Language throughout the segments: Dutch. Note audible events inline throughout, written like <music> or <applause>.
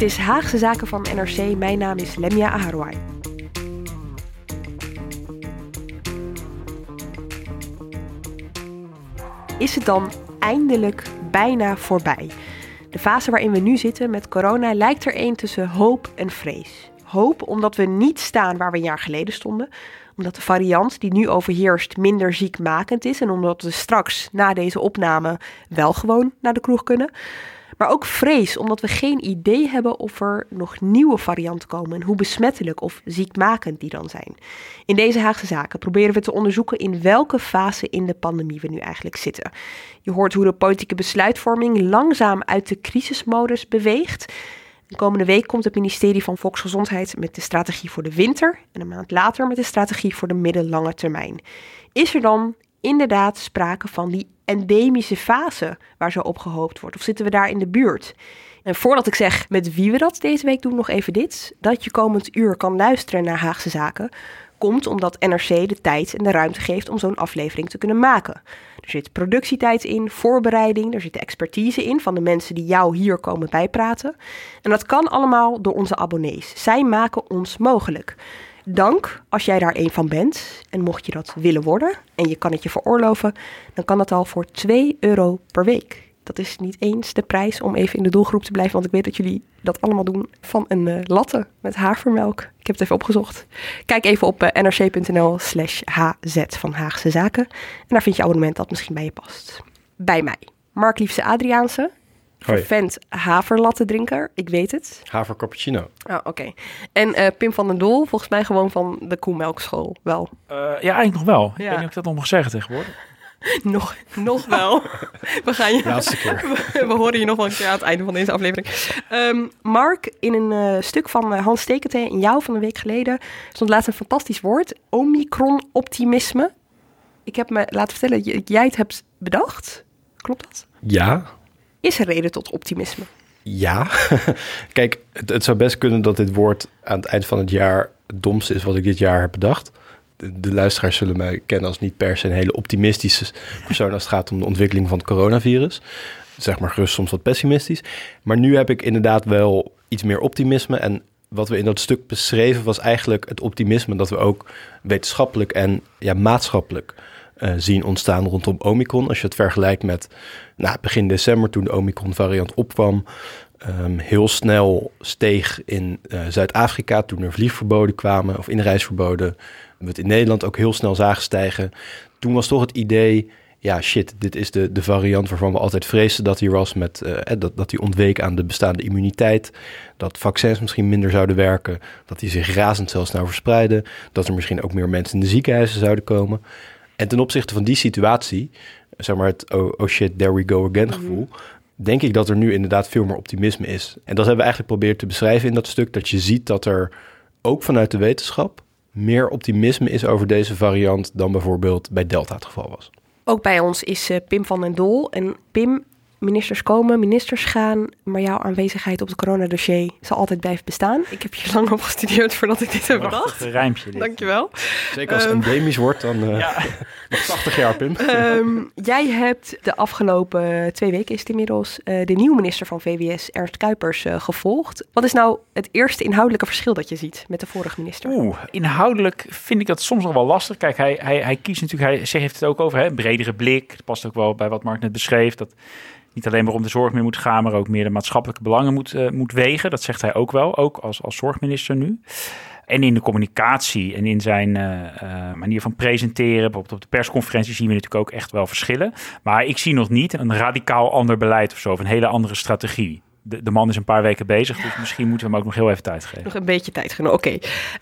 Dit is Haagse Zaken van NRC. Mijn naam is Lemia Aharwai. Is het dan eindelijk bijna voorbij? De fase waarin we nu zitten met corona lijkt er een tussen hoop en vrees. Hoop omdat we niet staan waar we een jaar geleden stonden, omdat de variant die nu overheerst minder ziekmakend is en omdat we straks na deze opname wel gewoon naar de kroeg kunnen. Maar ook vrees, omdat we geen idee hebben of er nog nieuwe varianten komen en hoe besmettelijk of ziekmakend die dan zijn. In deze Haagse Zaken proberen we te onderzoeken in welke fase in de pandemie we nu eigenlijk zitten. Je hoort hoe de politieke besluitvorming langzaam uit de crisismodus beweegt. De komende week komt het ministerie van Volksgezondheid met de strategie voor de winter en een maand later met de strategie voor de middellange termijn. Is er dan inderdaad sprake van die endemische fase waar zo op gehoopt wordt? Of zitten we daar in de buurt? En voordat ik zeg met wie we dat deze week doen, nog even dit. Dat je komend uur kan luisteren naar Haagse Zaken, komt omdat NRC de tijd en de ruimte geeft om zo'n aflevering te kunnen maken. Er zit productietijd in, voorbereiding, er zit expertise in van de mensen die jou hier komen bijpraten. En dat kan allemaal door onze abonnees. Zij maken ons mogelijk. Dank als jij daar een van bent. En mocht je dat willen worden en je kan het je veroorloven, dan kan dat al voor 2 euro per week. Dat is niet eens de prijs om even in de doelgroep te blijven, want ik weet dat jullie dat allemaal doen van een uh, latte met havermelk. Ik heb het even opgezocht. Kijk even op uh, nrc.nl slash hz van Haagse Zaken. En daar vind je abonnement dat misschien bij je past. Bij mij, Mark Liefse Adriaanse, Vervent haverlattendrinker, ik weet het. Haver cappuccino. Oh, oké. En uh, Pim van den Doel, volgens mij gewoon van de Koemelkschool, wel. Uh, ja, eigenlijk nog wel. Ja. Ik weet niet of ik dat nog mag zeggen tegenwoordig. <laughs> nog, nog wel. <laughs> We gaan je... Laatste keer. <laughs> we, we horen je nog wel een keer aan het einde van deze aflevering. Um, Mark, in een uh, stuk van Hans Stekente in jou van een week geleden... stond laatst een fantastisch woord. Omicron-optimisme. Ik heb me laten vertellen dat jij het hebt bedacht. Klopt dat? Ja, is er reden tot optimisme? Ja. <laughs> Kijk, het, zou best kunnen dat dit woord aan het eind van het jaar het domste is wat ik dit jaar heb bedacht. De, de, luisteraars zullen mij kennen als niet per se een hele optimistische persoon als het gaat om de ontwikkeling van het coronavirus. Zeg maar gerust soms wat pessimistisch. Maar nu heb ik inderdaad wel iets meer optimisme. En wat we in dat stuk beschreven was eigenlijk het optimisme dat we ook wetenschappelijk en ja, maatschappelijk uh, zien ontstaan rondom Omicron. Als je het vergelijkt met nou, begin december toen de Omicron-variant opkwam. Um, heel snel steeg in uh, Zuid-Afrika toen er vliegverboden kwamen of inreisverboden. We het in Nederland ook heel snel zagen stijgen. Toen was toch het idee, ja shit, dit is de, de variant waarvan we altijd vreesden dat hij was met uh, dat, dat hij ontweek aan de bestaande immuniteit. Dat vaccins misschien minder zouden werken. Dat die zich razendsnel snel verspreiden. Dat er misschien ook meer mensen in de ziekenhuizen zouden komen. En ten opzichte van die situatie, zeg maar het oh, oh shit, there we go again gevoel, denk ik dat er nu inderdaad veel meer optimisme is. En dat hebben we eigenlijk geprobeerd te beschrijven in dat stuk, dat je ziet dat er ook vanuit de wetenschap meer optimisme is over deze variant dan bijvoorbeeld bij Delta het geval was. Ook bij ons is uh, Pim van den Doel. En Pim, Ministers komen, ministers gaan, maar jouw aanwezigheid op het coronadossier zal altijd blijven bestaan. Ik heb hier <laughs> lang op gestudeerd voordat ik dit heb bedacht. Een rijmpje dit. Dankjewel. Zeker als het Ehm, endemisch wordt, dan eh <laughs> Ja. nog 80 jaar, Pim. Ehm, jij hebt de afgelopen twee weken is het inmiddels eh, de nieuwe minister van VWS, Ernst Kuipers, eh, gevolgd. Wat is nou het eerste inhoudelijke verschil dat je ziet met de vorige minister? Oeh, inhoudelijk vind ik dat soms nog wel lastig. Kijk, hij, hij, hij kiest natuurlijk, hij zegt- heeft het ook over hè, een bredere blik. Dat past ook wel bij wat Mark net beschreef. Dat niet alleen maar om de zorg meer moet gaan, maar ook meer de maatschappelijke belangen moet, eh, moet wegen. Dat zegt hij ook wel, ook als, als zorgminister nu. En in de communicatie en in zijn eh, eh, manier van presenteren, bijvoorbeeld op de persconferentie, zien we natuurlijk ook echt wel verschillen. Maar ik zie nog niet een radicaal ander beleid of zo, of een hele andere strategie. De, de man is een paar weken bezig, dus misschien moeten we hem ook nog heel even tijd geven. Nog een beetje tijd genomen. Oké.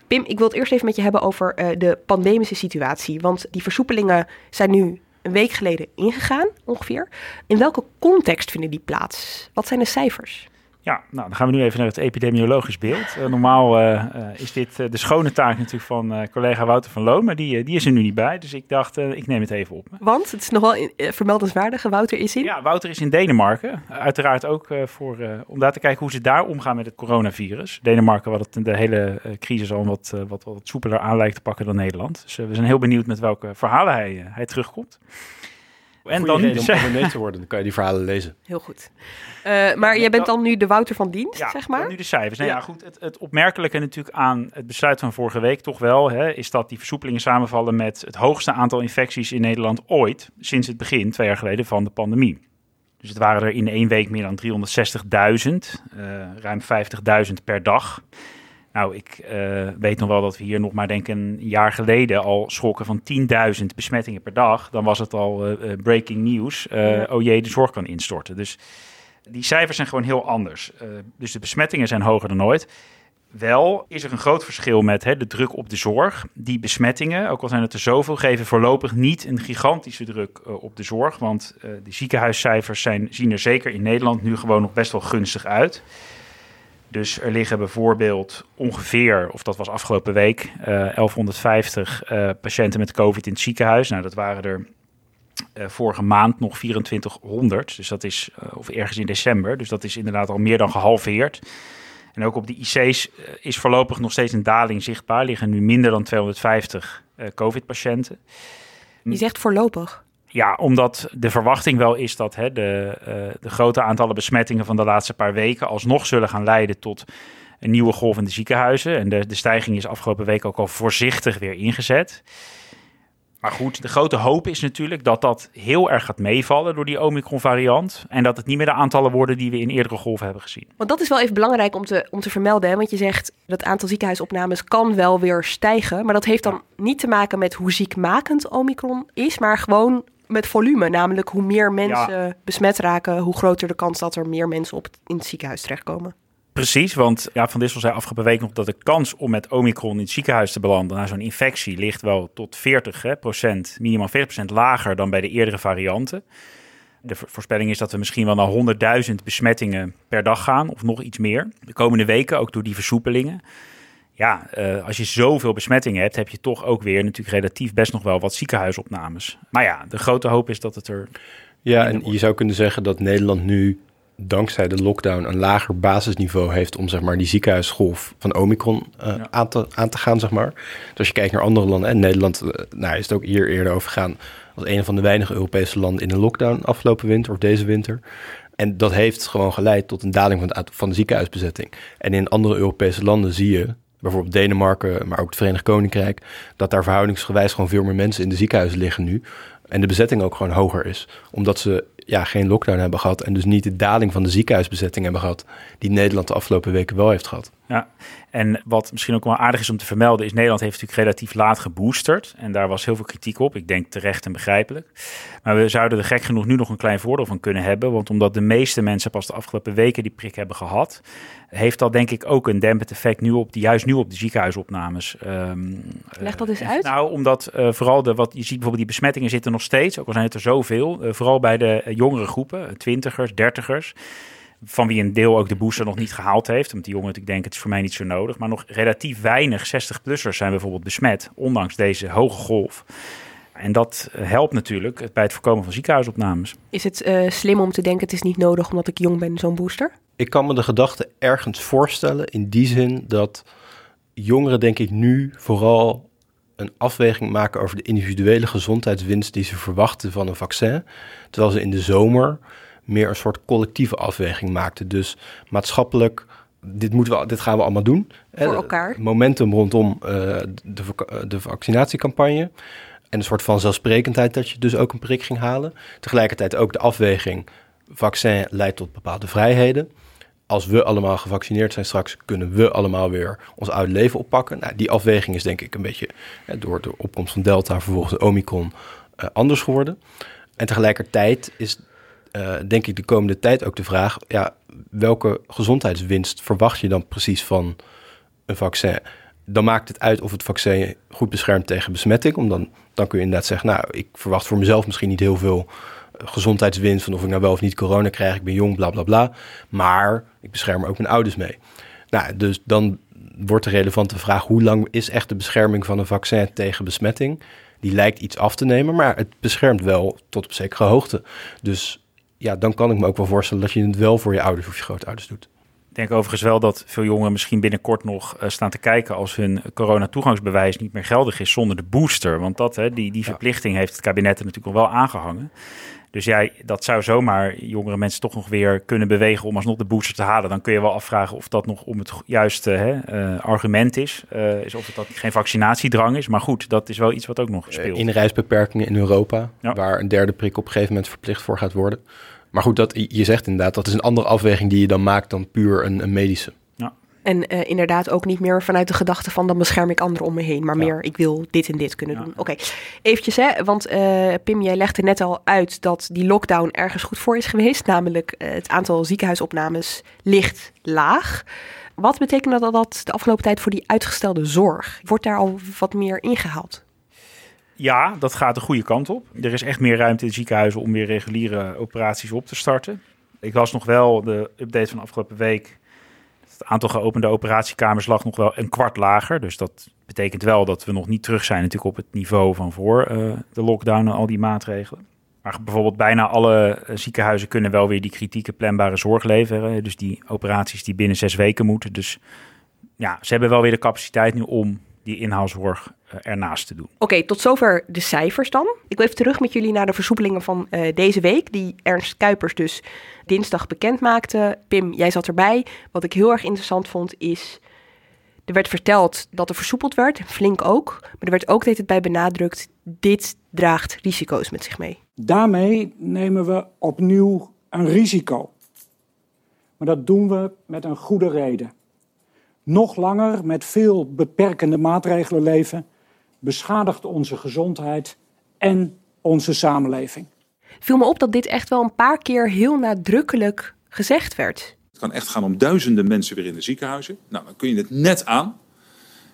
Pim, ik wil het eerst even met je hebben over de pandemische situatie. Want die versoepelingen zijn nu een week geleden ingegaan, ongeveer. In welke context vinden die plaats? Wat zijn de cijfers? Ja, nou dan gaan we nu even naar het epidemiologisch beeld. Eh, normaal eh, eh, is dit de schone taak natuurlijk van collega Wouter van Loon, maar die, die is er nu niet bij. Dus ik dacht, ik neem het even op. Want het is nog wel in- vermeldenswaardig. Wouter is in. Ja, Wouter is in Denemarken. Uiteraard ook voor, om daar te kijken hoe ze daar omgaan met het coronavirus. Denemarken, wat het de hele crisis al wat, wat, wat soepeler aan lijkt te pakken dan Nederland. Dus we zijn heel benieuwd met welke verhalen hij, hij terugkomt. En dan de om <laughs> abonnee te worden, dan kan je die verhalen lezen. Heel goed. Eh, maar jij bent dan nu de Wouter van dienst, Ja, zeg maar? nu de cijfers. Nou ja, Ja. goed. Het, het opmerkelijke natuurlijk aan het besluit van vorige week toch wel, hè, is dat die versoepelingen samenvallen met het hoogste aantal infecties in Nederland ooit sinds het begin, twee jaar geleden, van de pandemie. Dus het waren er in één week meer dan 360.000, eh, ruim 50.000 per dag. Nou, ik eh, weet nog wel dat we hier nog maar denk een jaar geleden al schrokken van 10.000 besmettingen per dag. Dan was het al eh, eh, breaking news. Eh, Ja. Oh jee, de zorg kan instorten. Dus die cijfers zijn gewoon heel anders. Dus de besmettingen zijn hoger dan ooit. Wel is er een groot verschil met hè, de druk op de zorg. Die besmettingen, ook al zijn het er zoveel, geven voorlopig niet een gigantische druk op de zorg. Want de ziekenhuiscijfers zijn, zien er zeker in Nederland nu gewoon nog best wel gunstig uit. Dus er liggen bijvoorbeeld ongeveer, of dat was afgelopen week, eh 1150 eh, patiënten met COVID in het ziekenhuis. Nou, dat waren er eh, vorige maand nog 2400. Dus dat is, eh, of ergens in december. Dus dat is inderdaad al meer dan gehalveerd. En ook op de IC's eh, is voorlopig nog steeds een daling zichtbaar. Liggen nu minder dan 250 eh, COVID-patiënten. Je zegt voorlopig. Ja, omdat de verwachting wel is dat hè, de, eh, de grote aantallen besmettingen van de laatste paar weken alsnog zullen gaan leiden tot een nieuwe golf in de ziekenhuizen. En de, de stijging is afgelopen week ook al voorzichtig weer ingezet. Maar goed, de grote hoop is natuurlijk dat dat heel erg gaat meevallen door die Omicron-variant. En dat het niet meer de aantallen worden die we in eerdere golven hebben gezien. Want dat is wel even belangrijk om te, om te vermelden. Hè? Want je zegt dat het aantal ziekenhuisopnames kan wel weer stijgen. Maar dat heeft dan niet te maken met hoe ziekmakend Omicron is. Maar gewoon met volume. Namelijk hoe meer mensen besmet raken, hoe groter de kans dat er meer mensen op in het ziekenhuis terechtkomen. Precies, want ja, Van Dissel zei afgelopen week nog dat de kans om met Omicron in het ziekenhuis te belanden na zo'n infectie ligt wel tot 40 hè, procent, minimaal 40 procent lager dan bij de eerdere varianten. De vo- voorspelling is dat we misschien wel naar 100.000 besmettingen per dag gaan, of nog iets meer. De komende weken, ook door die versoepelingen. Ja, eh, als je zoveel besmettingen hebt, heb je toch ook weer natuurlijk relatief best nog wel wat ziekenhuisopnames. Maar ja, de grote hoop is dat het er Ja, en je zou kunnen zeggen dat Nederland nu dankzij de lockdown een lager basisniveau heeft om zeg maar die ziekenhuisgolf van Omicron eh, Ja. aan, te, aan te gaan, zeg maar. Dus als je kijkt naar andere landen, en Nederland, eh, nou is het ook hier eerder over gegaan, als een van de weinige Europese landen in een lockdown afgelopen winter of deze winter. En dat heeft gewoon geleid tot een daling van de, van de ziekenhuisbezetting. En in andere Europese landen zie je, bijvoorbeeld Denemarken, maar ook het Verenigd Koninkrijk, dat daar verhoudingsgewijs gewoon veel meer mensen in de ziekenhuizen liggen nu. En de bezetting ook gewoon hoger is. Omdat ze ja, geen lockdown hebben gehad. En dus niet de daling van de ziekenhuisbezetting hebben gehad. Die Nederland de afgelopen weken wel heeft gehad. Ja, en wat misschien ook wel aardig is om te vermelden, is Nederland heeft natuurlijk relatief laat geboosterd. En daar was heel veel kritiek op. Ik denk terecht en begrijpelijk. Maar we zouden er gek genoeg nu nog een klein voordeel van kunnen hebben. Want omdat de meeste mensen pas de afgelopen weken die prik hebben gehad, heeft dat denk ik ook een dempend effect nu op, de, juist nu op de ziekenhuisopnames. Ehm, Leg dat eens eh, uit. Nou, omdat eh, vooral de, wat je ziet bijvoorbeeld die besmettingen zitten nog steeds, ook al zijn het er zoveel, eh, vooral bij de eh, jongere groepen, eh, twintigers, dertigers van wie een deel ook de booster nog niet gehaald heeft. Omdat die jongeren natuurlijk denken, het is voor mij niet zo nodig. Maar nog relatief weinig 60-plussers zijn bijvoorbeeld besmet, ondanks deze hoge golf. En dat helpt natuurlijk bij het voorkomen van ziekenhuisopnames. Is het uh, slim om te denken, het is niet nodig omdat ik jong ben, zo'n booster? Ik kan me de gedachte ergens voorstellen in die zin dat jongeren denk ik nu vooral een afweging maken over de individuele gezondheidswinst die ze verwachten van een vaccin. Terwijl ze in de zomer meer een soort collectieve afweging maakten. Dus maatschappelijk, dit, moeten we, dit gaan we allemaal doen. Voor elkaar. Momentum rondom uh, de, de vaccinatiecampagne. En een soort van zelfsprekendheid dat je dus ook een prik ging halen. Tegelijkertijd ook de afweging, vaccin leidt tot bepaalde vrijheden als we allemaal gevaccineerd zijn straks, kunnen we allemaal weer ons oude leven oppakken. Nou, die afweging is denk ik een beetje door de opkomst van Delta, vervolgens de Omicron, uh, anders geworden. En tegelijkertijd is uh, denk ik de komende tijd ook de vraag, ja, welke gezondheidswinst verwacht je dan precies van een vaccin? Dan maakt het uit of het vaccin goed beschermt tegen besmetting. Om dan, dan kun je inderdaad zeggen, nou, ik verwacht voor mezelf misschien niet heel veel gezondheidswinst van of ik nou wel of niet corona krijg. Ik ben jong, bla bla bla. Maar ik bescherm ook mijn ouders mee. Nou, dus dan wordt de relevante vraag: hoe lang is echt de bescherming van een vaccin tegen besmetting? Die lijkt iets af te nemen, maar het beschermt wel tot op zekere hoogte. Dus ja, dan kan ik me ook wel voorstellen dat je het wel voor je ouders of je grootouders doet. Ik denk overigens wel dat veel jongeren misschien binnenkort nog uh, staan te kijken als hun corona-toegangsbewijs niet meer geldig is zonder de booster. Want dat, hè, die, die verplichting heeft het kabinet er natuurlijk al wel aangehangen. Dus jij, dat zou zomaar jongere mensen toch nog weer kunnen bewegen om alsnog de booster te halen. Dan kun je wel afvragen of dat nog om het juiste hè, uh, argument is. Uh, is of het dat geen vaccinatiedrang is. Maar goed, dat is wel iets wat ook nog speelt. Inreisbeperkingen in Europa, ja. waar een derde prik op een gegeven moment verplicht voor gaat worden. Maar goed, dat, je zegt inderdaad, dat is een andere afweging die je dan maakt dan puur een, een medische. En uh, inderdaad ook niet meer vanuit de gedachte van dan bescherm ik anderen om me heen. Maar ja. meer ik wil dit en dit kunnen ja. doen. Oké, okay. eventjes hè, want uh, Pim, jij legde net al uit dat die lockdown ergens goed voor is geweest. <laughs> Namelijk uh, het aantal ziekenhuisopnames ligt laag. Wat betekent dat, dat de afgelopen tijd voor die uitgestelde zorg? Wordt daar al wat meer ingehaald? Ja, dat gaat de goede kant op. Er is echt meer ruimte in ziekenhuizen om weer reguliere operaties op te starten. Ik was nog wel de update van de afgelopen week het aantal geopende operatiekamers lag nog wel een kwart lager. Dus dat betekent wel dat we nog niet terug zijn natuurlijk op het niveau van voor uh, de lockdown en al die maatregelen. Maar bijvoorbeeld bijna alle ziekenhuizen kunnen wel weer die kritieke planbare zorg leveren. Dus die operaties die binnen zes weken moeten. Dus ja, ze hebben wel weer de capaciteit nu om die inhaalzorg ernaast te doen. Oké, okay, tot zover de cijfers dan. Ik wil even terug met jullie naar de versoepelingen van uh, deze week, die Ernst Kuipers dus dinsdag bekend maakte. Pim, jij zat erbij. Wat ik heel erg interessant vond is, er werd verteld dat er versoepeld werd, flink ook. Maar er werd ook het bij benadrukt, dit draagt risico's met zich mee. Daarmee nemen we opnieuw een risico. Maar dat doen we met een goede reden nog langer met veel beperkende maatregelen leven, beschadigt onze gezondheid en onze samenleving. Viel me op dat dit echt wel een paar keer heel nadrukkelijk gezegd werd. Het kan echt gaan om duizenden mensen weer in de ziekenhuizen. Nou, dan kun je het net aan.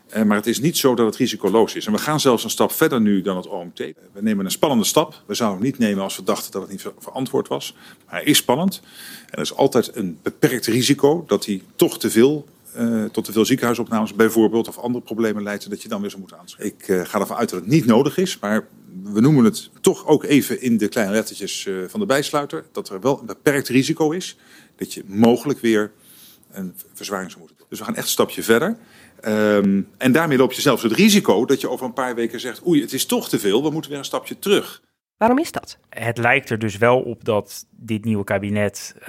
Eh, maar het is niet zo dat het risicoloos is. En we gaan zelfs een stap verder nu dan het OMT. We nemen een spannende stap. We zouden hem niet nemen als we dachten dat het niet verantwoord was. Maar hij is spannend. En er is altijd een beperkt risico dat hij toch te veel uh, tot te veel ziekenhuisopnames bijvoorbeeld of andere problemen leidt, dat je dan weer zou moeten aanschrijven. Ik uh, ga ervan uit dat het niet nodig is, maar we noemen het toch ook even in de kleine lettertjes uh, van de bijsluiter, dat er wel een beperkt risico is dat je mogelijk weer een verzwaring zou moeten. Dus we gaan echt een stapje verder. Um, en daarmee loop je zelfs het risico dat je over een paar weken zegt, oei, het is toch te veel, we moeten weer een stapje terug. Waarom is dat? Het lijkt er dus wel op dat dit nieuwe kabinet uh,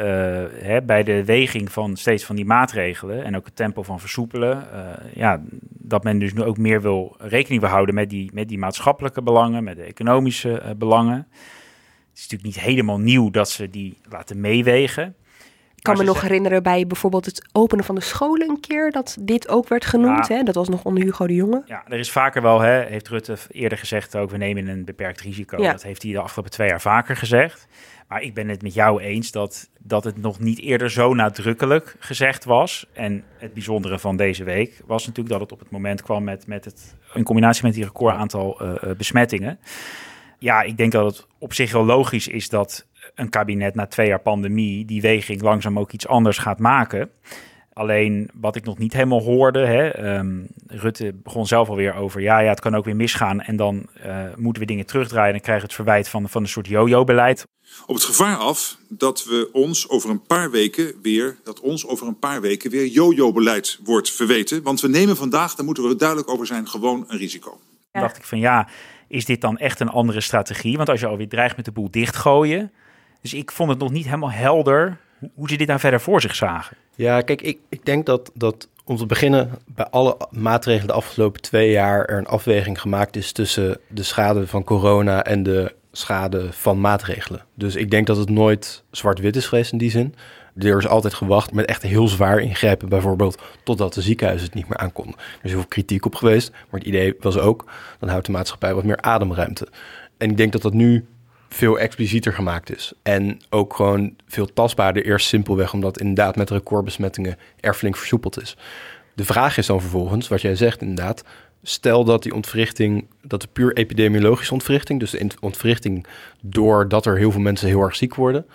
hè, bij de weging van steeds van die maatregelen en ook het tempo van versoepelen, uh, ja, dat men dus nu ook meer wil rekening houden met die, met die maatschappelijke belangen, met de economische uh, belangen. Het is natuurlijk niet helemaal nieuw dat ze die laten meewegen. Ik kan me nog herinneren bij bijvoorbeeld het openen van de scholen een keer dat dit ook werd genoemd. Ja, hè? Dat was nog onder Hugo de Jonge. Ja, er is vaker wel, hè, heeft Rutte eerder gezegd ook, we nemen een beperkt risico. Ja. Dat heeft hij de afgelopen twee jaar vaker gezegd. Maar ik ben het met jou eens dat, dat het nog niet eerder zo nadrukkelijk gezegd was. En het bijzondere van deze week was natuurlijk dat het op het moment kwam met, met het, in combinatie met die record aantal uh, besmettingen. Ja, ik denk dat het op zich wel logisch is dat een kabinet na twee jaar pandemie die weging langzaam ook iets anders gaat maken. Alleen wat ik nog niet helemaal hoorde, hè, ehm, Rutte begon zelf alweer over, ja, ja, het kan ook weer misgaan en dan uh, moeten we dingen terugdraaien en krijgen het verwijt van, van een soort yo-yo-beleid. Op het gevaar af dat we ons over een paar weken weer, dat ons over een paar weken weer yo-yo-beleid wordt verweten. Want we nemen vandaag, daar moeten we duidelijk over zijn, gewoon een risico. Dan dacht ik van ja, is dit dan echt een andere strategie? Want als je alweer dreigt met de boel dichtgooien. Dus ik vond het nog niet helemaal helder hoe ze dit nou verder voor zich zagen. Ja, kijk, ik, ik denk dat, dat om te beginnen bij alle maatregelen de afgelopen twee jaar er een afweging gemaakt is tussen de schade van corona en de schade van maatregelen. Dus ik denk dat het nooit zwart-wit is geweest in die zin. Er is altijd gewacht met echt heel zwaar ingrijpen, bijvoorbeeld totdat de ziekenhuizen het niet meer aankonden. Er is heel veel kritiek op geweest, maar het idee was ook, dan houdt de maatschappij wat meer ademruimte. En ik denk dat dat nu veel explicieter gemaakt is. En ook gewoon veel tastbaarder. Eerst simpelweg omdat inderdaad met recordbesmettingen er flink versoepeld is. De vraag is dan vervolgens, wat jij zegt inderdaad... Stel dat die ontwrichting, dat de puur epidemiologische ontwrichting... dus de ontwrichting doordat er heel veel mensen heel erg ziek worden...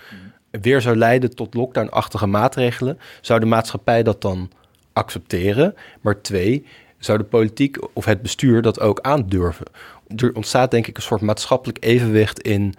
weer zou leiden tot lockdown-achtige maatregelen... zou de maatschappij dat dan accepteren? Maar twee, zou de politiek of het bestuur dat ook aandurven? Er ontstaat denk ik een soort maatschappelijk evenwicht in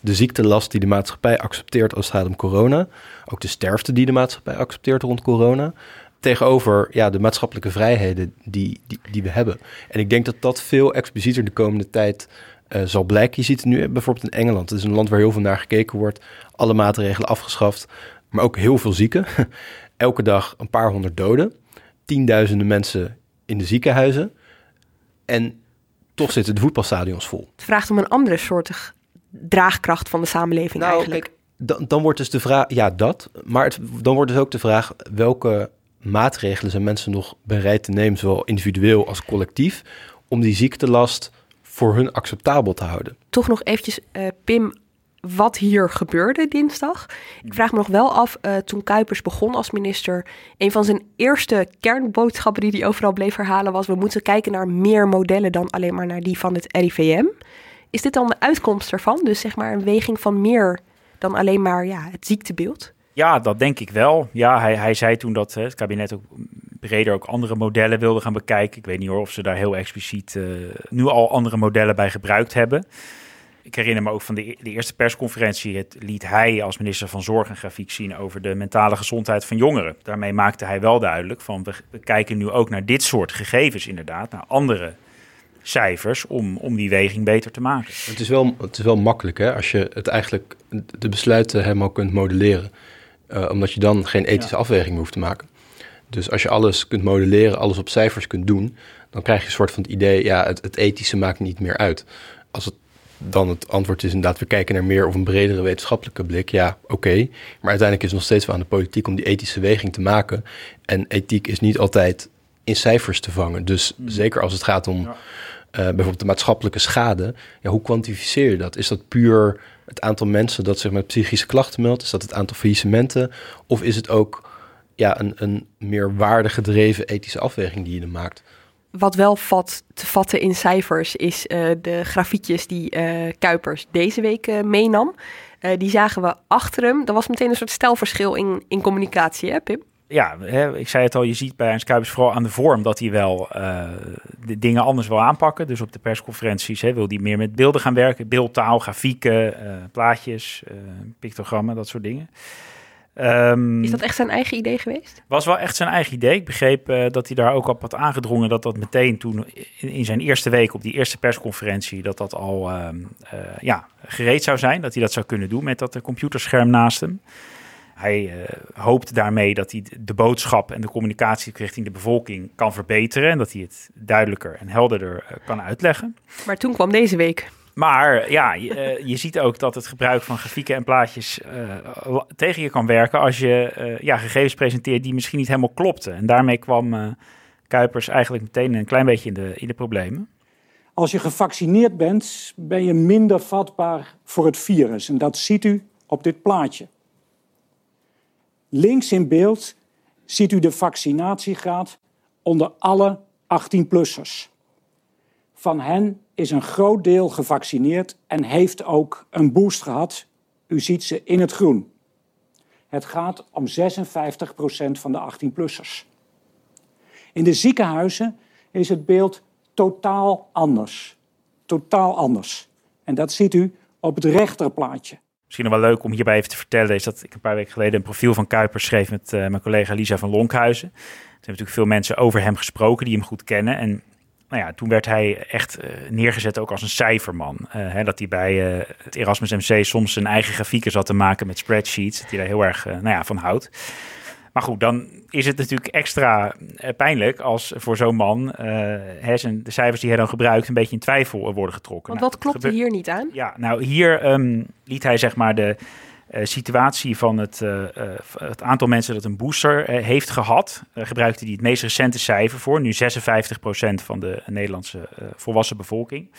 de ziektelast die de maatschappij accepteert als het gaat om corona. Ook de sterfte die de maatschappij accepteert rond corona. Tegenover ja, de maatschappelijke vrijheden die, die, die we hebben. En ik denk dat dat veel explicieter de komende tijd uh, zal blijken. Je ziet het nu bijvoorbeeld in Engeland. Het is een land waar heel veel naar gekeken wordt. Alle maatregelen afgeschaft. Maar ook heel veel zieken. <laughs> Elke dag een paar honderd doden. Tienduizenden mensen in de ziekenhuizen. En toch zitten de voetbalstadions vol. Het vraagt om een andere soort draagkracht van de samenleving nou, eigenlijk. Kijk, dan, dan wordt dus de vraag, ja dat, maar het, dan wordt dus ook de vraag welke maatregelen zijn mensen nog bereid te nemen, zowel individueel als collectief, om die ziektelast voor hun acceptabel te houden. Toch nog eventjes, uh, Pim, wat hier gebeurde dinsdag. Ik vraag me nog wel af, uh, toen Kuipers begon als minister, een van zijn eerste kernboodschappen die hij overal bleef herhalen was: we moeten kijken naar meer modellen dan alleen maar naar die van het RIVM. Is dit dan de uitkomst ervan? Dus zeg maar een weging van meer dan alleen maar ja, het ziektebeeld? Ja, dat denk ik wel. Ja, hij, hij zei toen dat het kabinet ook breder ook andere modellen wilde gaan bekijken. Ik weet niet hoor of ze daar heel expliciet uh, nu al andere modellen bij gebruikt hebben ik herinner me ook van de, de, eerste persconferentie. Het liet hij als minister van Zorg een grafiek zien over de mentale gezondheid van jongeren. Daarmee maakte hij wel duidelijk van we, we kijken nu ook naar dit soort gegevens inderdaad, naar andere cijfers om, om die weging beter te maken. Het is wel, het is wel makkelijk hè, als je het eigenlijk de besluiten helemaal kunt modelleren. Uh, omdat je dan geen ethische afweging hoeft te maken. Dus als je alles kunt modelleren, alles op cijfers kunt doen, dan krijg je een soort van het idee, ja, het, het ethische maakt niet meer uit. Als het dan het antwoord is inderdaad, we kijken naar meer of een bredere wetenschappelijke blik. Ja, oké. Maar uiteindelijk is het nog steeds wel aan de politiek om die ethische weging te maken. En ethiek is niet altijd in cijfers te vangen. Dus hmm. zeker als het gaat om eh, bijvoorbeeld de maatschappelijke schade. Ja, hoe kwantificeer je dat? Is dat puur het aantal mensen dat zich met psychische klachten meldt? Is dat het aantal faillissementen? Of is het ook ja, een, een meer waardegedreven ethische afweging die je er maakt? Wat wel vat, te vatten in cijfers is uh, de grafiekjes die uh, Kuipers deze week uh, meenam. die zagen we achter hem. Dat was meteen een soort stelverschil in, in communicatie, hè Pim? Ja, hè, ik zei het al, je ziet bij Ernst Kuipers vooral aan de vorm dat hij wel de dingen anders wil aanpakken. Dus op de persconferenties hè, wil hij meer met beelden gaan werken. Beeldtaal, grafieken, plaatjes, pictogrammen, dat soort dingen. Um, is dat echt zijn eigen idee geweest? Was wel echt zijn eigen idee. Ik begreep uh, dat hij daar ook op had aangedrongen dat dat meteen toen in, in, zijn eerste week op die eerste persconferentie dat dat al uh, uh, ja, gereed zou zijn. Dat hij dat zou kunnen doen met dat computerscherm naast hem. Hij hoopt daarmee dat hij de boodschap en de communicatie richting de bevolking kan verbeteren. En dat hij het duidelijker en helderder kan uitleggen. Maar toen kwam deze week. Maar ja, je, uh, je, ziet ook dat het gebruik van grafieken en plaatjes uh, tegen je kan werken als je uh, ja, gegevens presenteert die misschien niet helemaal klopten. En daarmee kwam Kuipers eigenlijk meteen een klein beetje in de, in de problemen. Als je gevaccineerd bent, ben je minder vatbaar voor het virus. En dat ziet u op dit plaatje. Links in beeld ziet u de vaccinatiegraad onder alle 18-plussers. Van hen is een groot deel gevaccineerd en heeft ook een boost gehad. U ziet ze in het groen. Het gaat om 56% van de 18-plussers. In de ziekenhuizen is het beeld totaal anders. Totaal anders. En dat ziet u op het rechterplaatje. Misschien wel leuk om hierbij even te vertellen, is dat ik een paar weken geleden een profiel van Kuipers schreef met uh, mijn collega Lisa van Lonkhuizen. Er hebben natuurlijk veel mensen over hem gesproken die hem goed kennen. En nou ja, toen werd hij echt uh, neergezet ook als een cijferman. Uh, hè, dat hij bij het Erasmus MC soms zijn eigen grafieken zat te maken met spreadsheets. Dat hij daar heel erg nou ja, van houdt. Maar goed, dan is het natuurlijk extra eh, pijnlijk als voor zo'n man uh, de cijfers die hij dan gebruikt een beetje in twijfel worden getrokken. Want nou, wat klopt er hier niet aan? Ja, nou hier um, liet hij zeg maar de situatie van het, uh, het, aantal mensen dat een booster heeft gehad, gebruikte hij het meest recente cijfer voor, nu 56% van de Nederlandse volwassen bevolking.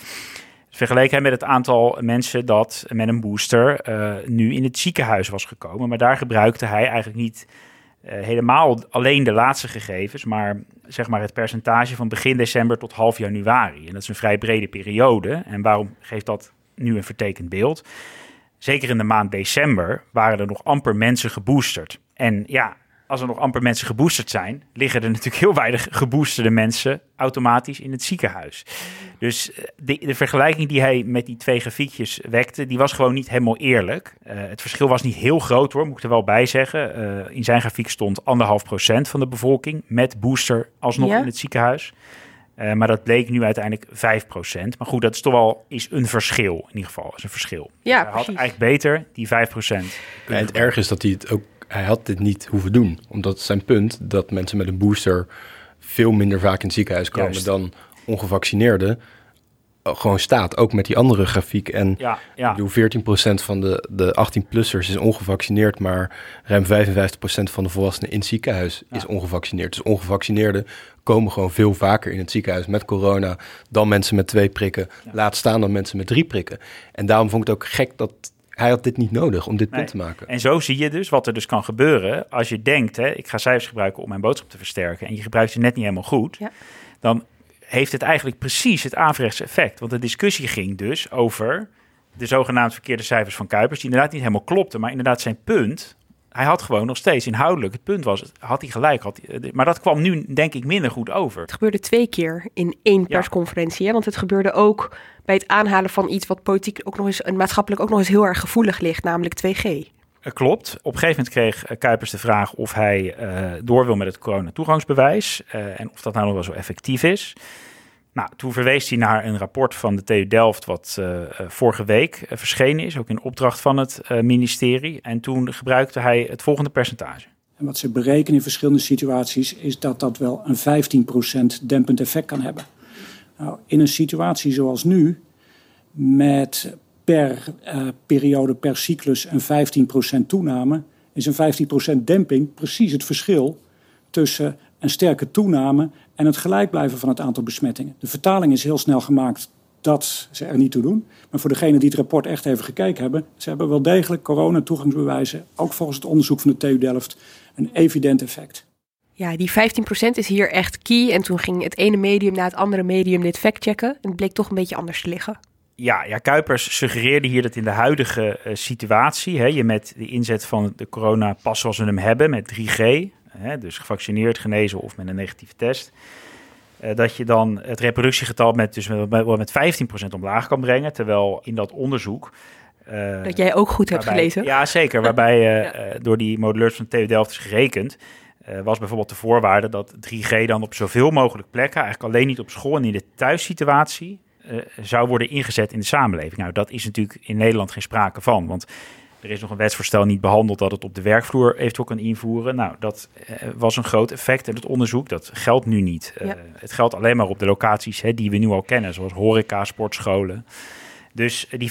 Vergeleken hij met het aantal mensen dat met een booster nu in het ziekenhuis was gekomen. Maar daar gebruikte hij eigenlijk niet helemaal alleen de laatste gegevens, maar zeg maar het percentage van begin december tot half januari. En dat is een vrij brede periode. En waarom geeft dat nu een vertekend beeld? Zeker in de maand december waren er nog amper mensen geboosterd. En ja, als er nog amper mensen geboosterd zijn, liggen er natuurlijk heel weinig geboosterde mensen automatisch in het ziekenhuis. Dus eh, de, de vergelijking die hij met die twee grafiekjes wekte, die was gewoon niet helemaal eerlijk. Uh, het verschil was niet heel groot hoor, moet ik er wel bij zeggen. Uh, in zijn grafiek stond anderhalf procent van de bevolking met booster alsnog ja. in het ziekenhuis. Uh, maar dat bleek nu uiteindelijk 5%. Maar goed, dat is toch wel is een verschil. In ieder geval is een verschil. Ja, hij had eigenlijk beter die 5%. Ja, en het erg is dat hij het ook hij had dit niet hoeven doen. Omdat zijn punt dat mensen met een booster veel minder vaak in het ziekenhuis komen Juist. dan ongevaccineerden. Gewoon staat, ook met die andere grafiek. En ja, ja. Bedoel, 14% van de, de 18-plussers is ongevaccineerd, maar ruim 55% van de volwassenen in het ziekenhuis ja. is ongevaccineerd. Dus ongevaccineerden komen gewoon veel vaker in het ziekenhuis met corona dan mensen met twee prikken. Laat staan dan mensen met drie prikken. En daarom vond ik het ook gek dat hij had dit niet nodig om dit punt te maken. En zo zie je dus wat er dus kan gebeuren als je denkt, hè, ik ga cijfers gebruiken om mijn boodschap te versterken en je gebruikt ze net niet helemaal goed, ja. dan heeft het eigenlijk precies het averechtse effect. Want de discussie ging dus over de zogenaamd verkeerde cijfers van Kuipers, die inderdaad niet helemaal klopten, maar inderdaad zijn punt hij had gewoon nog steeds inhoudelijk. Het punt was, had hij gelijk. Had hij, eh, maar dat kwam nu denk ik minder goed over. Het gebeurde twee keer in één persconferentie. Ja. Hè? Want het gebeurde ook bij het aanhalen van iets wat politiek ook nog eens en maatschappelijk ook nog eens heel erg gevoelig ligt, namelijk 2G. Klopt. Op een gegeven moment kreeg eh, Kuipers de vraag of hij uh, door wil met het coronatoegangsbewijs. En of dat nou nog wel zo effectief is. Nou, toen verwees hij naar een rapport van de TU Delft, wat vorige week verschenen is, ook in opdracht van het ministerie. En toen gebruikte hij het volgende percentage. En wat ze berekenen in verschillende situaties is dat dat wel een 15% dempend effect kan hebben. Nou, in een situatie zoals nu, met per periode, per cyclus een 15% toename, is een 15% demping precies het verschil tussen een sterke toename en het gelijk blijven van het aantal besmettingen. De vertaling is heel snel gemaakt dat ze er niet toe doen. Maar voor degenen die het rapport echt even gekeken hebben, ze hebben wel degelijk corona-toegangsbewijzen, ook volgens het onderzoek van de TU Delft, een evident effect. Ja, die 15% is hier echt key. En toen ging het ene medium na het andere medium dit factchecken. En het bleek toch een beetje anders te liggen. Ja, ja, Kuipers suggereerde hier dat in de huidige uh, situatie, hè, je met de inzet van de coronapas zoals we hem hebben, met 3G, hè, dus gevaccineerd, genezen of met een negatieve test, uh, dat je dan het reproductiegetal met, dus met, met 15% omlaag kan brengen. Terwijl in dat onderzoek. Uh, dat jij ook goed hebt gelezen. Ja, zeker. Waarbij <laughs> ja. door die moduleurs van TU Delft is gerekend. was bijvoorbeeld de voorwaarde dat 3G dan op zoveel mogelijk plekken, eigenlijk alleen niet op school en in de thuissituatie, zou worden ingezet in de samenleving. Nou, dat is natuurlijk in Nederland geen sprake van. Want er is nog een wetsvoorstel niet behandeld dat het op de werkvloer eventueel kan invoeren. Nou, dat uh, was een groot effect in het onderzoek. Dat geldt nu niet. Uh, ja. Het geldt alleen maar op de locaties hè, die we nu al kennen, zoals horeca, sportscholen. Dus die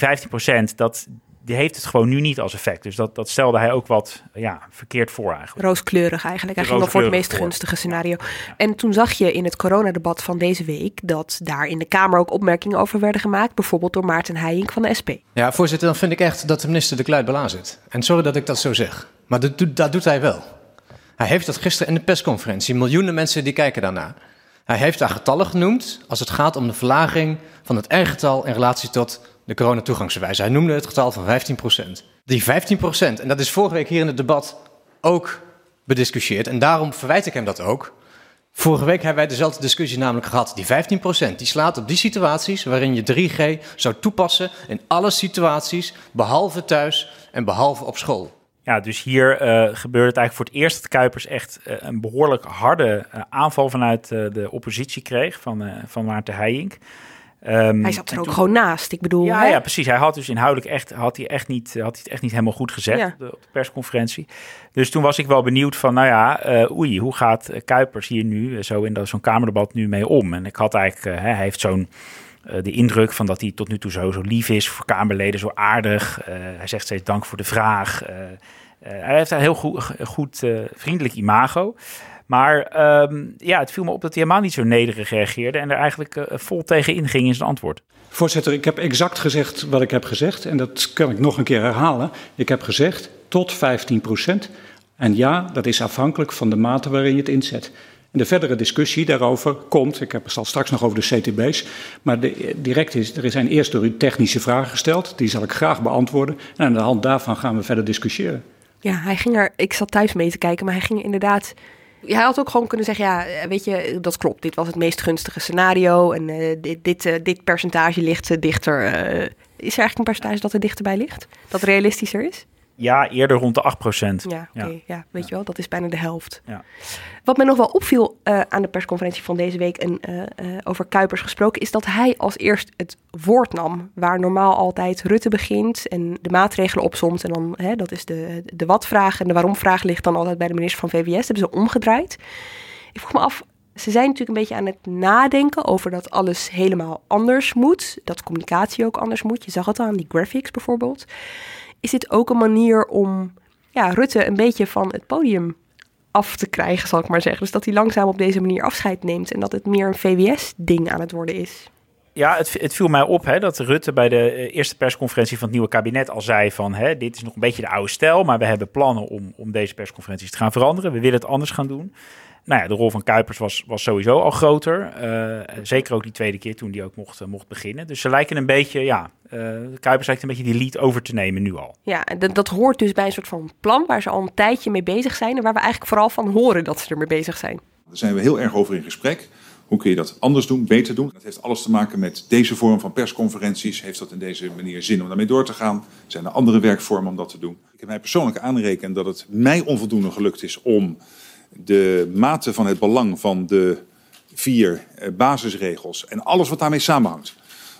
15%, dat, die heeft het gewoon nu niet als effect. Dus dat, dat stelde hij ook wat ja, verkeerd voor eigenlijk. Rooskleurig eigenlijk. Hij ging nog voor het meest voor. gunstige scenario. Ja. En toen zag je in het coronadebat van deze week... dat daar in de Kamer ook opmerkingen over werden gemaakt. Bijvoorbeeld door Maarten Heijink van de SP. Ja, voorzitter, dan vind ik echt dat de minister de kluit bela zit. En sorry dat ik dat zo zeg. Maar dat, doet, dat doet hij wel. Hij heeft dat gisteren in de persconferentie. Miljoenen mensen die kijken daarnaar. Hij heeft daar getallen genoemd als het gaat om de verlaging van het R-getal in relatie tot de coronatoegangsbewijs. Hij noemde het getal van 15%. Die 15%, en dat is vorige week hier in het debat ook bediscussieerd. En daarom verwijt ik hem dat ook. Vorige week hebben wij dezelfde discussie namelijk gehad. Die 15% die slaat op die situaties waarin je 3G zou toepassen in alle situaties, behalve thuis en behalve op school. Ja, dus hier uh, gebeurde het eigenlijk voor het eerst dat Kuipers echt uh, een behoorlijk harde uh, aanval vanuit de oppositie kreeg van, van Maarten Heijink. Um, hij zat er ook toen, gewoon naast. Ik bedoel, ja, ja, precies. Hij had dus inhoudelijk echt, had hij echt niet, had hij het echt niet helemaal goed gezegd ja. op, de, persconferentie. Dus toen was ik wel benieuwd van, nou ja, uh, oei, hoe gaat Kuipers hier nu zo in zo'n kamerdebat nu mee om? En ik had eigenlijk, uh, hij heeft zo'n de indruk van dat hij tot nu toe zo, zo lief is voor Kamerleden, zo aardig. hij zegt steeds dank voor de vraag. hij heeft een heel goed, goed vriendelijk imago. Maar ehm, ja, het viel me op dat hij helemaal niet zo nederig reageerde en er eigenlijk uh, vol tegen inging in zijn antwoord. Voorzitter, ik heb exact gezegd wat ik heb gezegd en dat kan ik nog een keer herhalen. Ik heb gezegd tot 15 procent. En ja, dat is afhankelijk van de mate waarin je het inzet. En de verdere discussie daarover komt, ik heb het straks nog over de CTB's, maar de, direct is, er zijn eerst door u technische vragen gesteld, die zal ik graag beantwoorden. En aan de hand daarvan gaan we verder discussiëren. Ja, hij ging er, ik zat thuis mee te kijken, maar hij ging inderdaad hij had ook gewoon kunnen zeggen, ja, eh, weet je, dat klopt. Dit was het meest gunstige scenario en uh, dit, dit, uh, dit percentage ligt dichter. Is er eigenlijk een percentage dat er dichterbij ligt? Dat realistischer is? Ja, eerder rond de 8% Ja, oké. Okay, ja. weet je wel, dat is bijna de helft. Ja. Wat mij nog wel opviel uh, aan de persconferentie van deze week en uh, uh, over Kuipers gesproken, is dat hij als eerst het woord nam. Waar normaal altijd Rutte begint en de maatregelen opzomt. En dan, hè, dat is de, de wat-vraag en de waarom-vraag ligt dan altijd bij de minister van VWS. Dat hebben ze omgedraaid. Ik vroeg me af, ze zijn natuurlijk een beetje aan het nadenken over dat alles helemaal anders moet. Dat communicatie ook anders moet. Je zag het al aan die graphics bijvoorbeeld is dit ook een manier om ja, Rutte een beetje van het podium af te krijgen, zal ik maar zeggen. Dus dat hij langzaam op deze manier afscheid neemt en dat het meer een VWS-ding aan het worden is. Ja, het, het, viel mij op hè, dat Rutte bij de eh, eerste persconferentie van het nieuwe kabinet al zei van hè, dit is nog een beetje de oude stijl, maar we hebben plannen om, om deze persconferenties te gaan veranderen. We willen het anders gaan doen nou ja, de rol van Kuipers was, was sowieso al groter. Uh, zeker ook die tweede keer toen die ook mocht, uh, mocht beginnen. Dus ze lijken een beetje, ja, uh, Kuipers lijkt een beetje die lead over te nemen nu al. Ja, dat, dat hoort dus bij een soort van plan waar ze al een tijdje mee bezig zijn. En waar we eigenlijk vooral van horen dat ze ermee bezig zijn. Daar zijn we heel erg over in gesprek. Hoe kun je dat anders doen, beter doen? Dat heeft alles te maken met deze vorm van persconferenties. Heeft dat in deze manier zin om daarmee door te gaan? Zijn er andere werkvormen om dat te doen? Ik heb mij persoonlijk aanrekend dat het mij onvoldoende gelukt is om de mate van het belang van de vier eh, basisregels en alles wat daarmee samenhangt,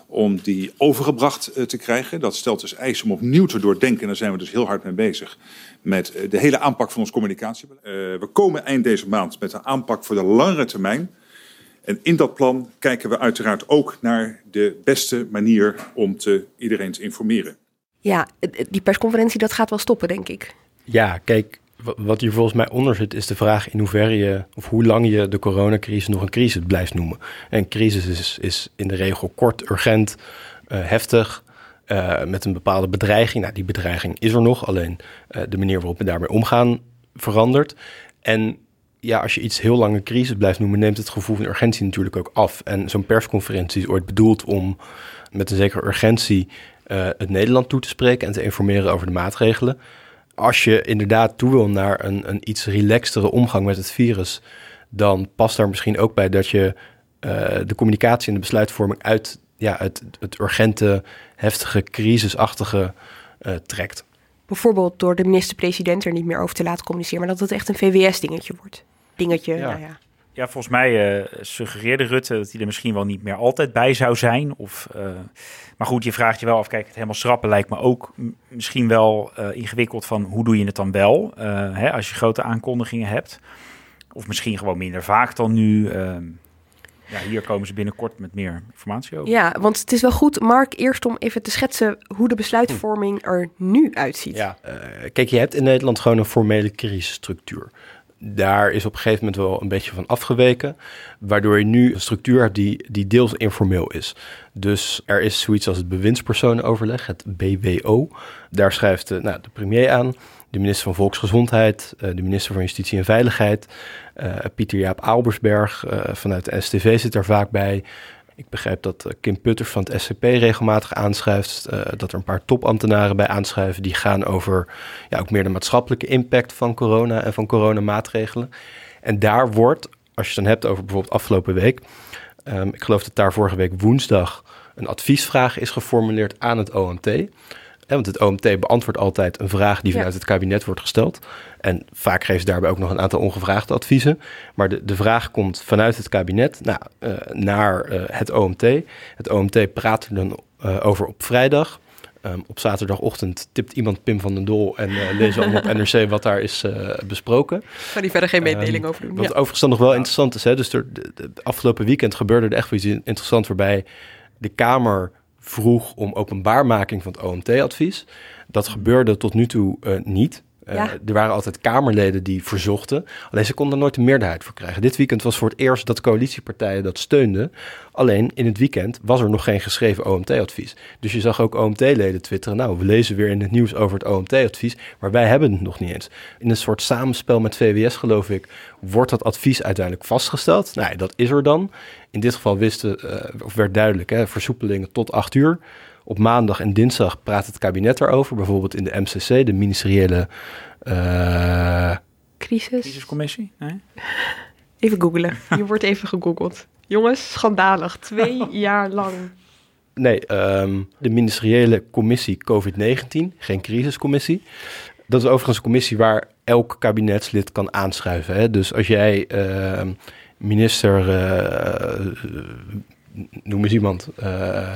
om die overgebracht eh, te krijgen. Dat stelt dus eisen om opnieuw te doordenken. En daar zijn we dus heel hard mee bezig. Met eh, de hele aanpak van ons communicatiebeleid. we komen eind deze maand met een aanpak voor de langere termijn. En in dat plan kijken we uiteraard ook naar de beste manier om te, iedereen te informeren. Ja, die persconferentie dat gaat wel stoppen, denk ik. Ja, kijk, wat hier volgens mij onder zit, is de vraag in hoeverre je, of hoe lang je de coronacrisis nog een crisis blijft noemen. En crisis is, is in de regel kort, urgent, uh, heftig, uh, met een bepaalde bedreiging. Nou, die bedreiging is er nog, alleen uh, de manier waarop we daarmee omgaan verandert. En ja, als je iets heel lang een crisis blijft noemen, neemt het gevoel van urgentie natuurlijk ook af. En zo'n persconferentie is ooit bedoeld om met een zekere urgentie het Nederland toe te spreken en te informeren over de maatregelen als je inderdaad toe wil naar een, een iets relaxtere omgang met het virus, dan past daar misschien ook bij dat je uh, de communicatie en de besluitvorming uit ja, het, het urgente, heftige, crisisachtige uh, trekt. Bijvoorbeeld door de minister-president er niet meer over te laten communiceren, maar dat het echt een VWS-dingetje wordt. Dingetje, ja. Nou ja. Ja, volgens mij uh, suggereerde Rutte dat hij er misschien wel niet meer altijd bij zou zijn. Of, uh, maar goed, je vraagt je wel af, kijk, het helemaal schrappen lijkt me ook misschien wel uh, ingewikkeld van hoe doe je het dan wel hè, als je grote aankondigingen hebt. Of misschien gewoon minder vaak dan nu. Ja, hier komen ze binnenkort met meer informatie over. Ja, want het is wel goed, Mark, eerst om even te schetsen hoe de besluitvorming er nu uitziet. Ja, kijk, je hebt in Nederland gewoon een formele crisisstructuur daar is op een gegeven moment wel een beetje van afgeweken. Waardoor je nu een structuur hebt die, die deels informeel is. Dus er is zoiets als het bewindspersonenoverleg, het BWO. Daar schrijft de, nou, de premier aan, de minister van Volksgezondheid, eh, de minister van Justitie en Veiligheid, uh, Pieter Jaap Albersberg uh, vanuit de STV zit daar vaak bij. Ik begrijp dat Kim Putters van het SCP regelmatig aanschuift. Uh, dat er een paar topambtenaren bij aanschuiven. Die gaan over ja, ook meer de maatschappelijke impact van corona en van coronamaatregelen. En daar wordt, als je het dan hebt over bijvoorbeeld afgelopen week. Um, ik geloof dat daar vorige week woensdag een adviesvraag is geformuleerd aan het OMT want het OMT beantwoordt altijd een vraag die vanuit het kabinet wordt gesteld. En vaak geeft ze daarbij ook nog een aantal ongevraagde adviezen. Maar de, de vraag komt vanuit het kabinet nou, uh, naar uh, het OMT. Het OMT praat er dan uh, over op vrijdag. Um, op zaterdagochtend tipt iemand Pim van den Dol en uh, lezen allemaal op NRC <laughs> wat daar is uh, besproken. Kan die verder geen mededeling um, over doen. Wat ja. overigens dan nog wel interessant is. Hè? Dus er, de, de, de afgelopen weekend gebeurde er echt wel iets interessants waarbij de Kamer vroeg om openbaarmaking van het OMT-advies. Dat gebeurde tot nu toe uh, niet. Uh, ja. Er waren altijd Kamerleden die verzochten. Alleen ze konden er nooit een meerderheid voor krijgen. Dit weekend was voor het eerst dat coalitiepartijen dat steunden. Alleen in het weekend was er nog geen geschreven OMT-advies. Dus je zag ook OMT-leden twitteren. Nou, we lezen weer in het nieuws over het OMT-advies. Maar wij hebben het nog niet eens. In een soort samenspel met VWS, geloof ik, wordt dat advies uiteindelijk vastgesteld. Nou, dat is er dan. In dit geval wisten, uh, of werd duidelijk, hè, versoepelingen tot acht uur. Op maandag en dinsdag praat het kabinet erover. Bijvoorbeeld in de MCC, de ministeriële... Uh... Crisis? Crisiscommissie? Nee? <laughs> Even googlen. Je wordt even gegoogeld. Jongens, schandalig. Twee <laughs> jaar lang. Nee, um, de ministeriële commissie COVID-19, geen crisiscommissie. Dat is overigens een commissie waar elk kabinetslid kan aanschuiven. Hè? Dus als jij uh, minister, uh, noem eens iemand, uh,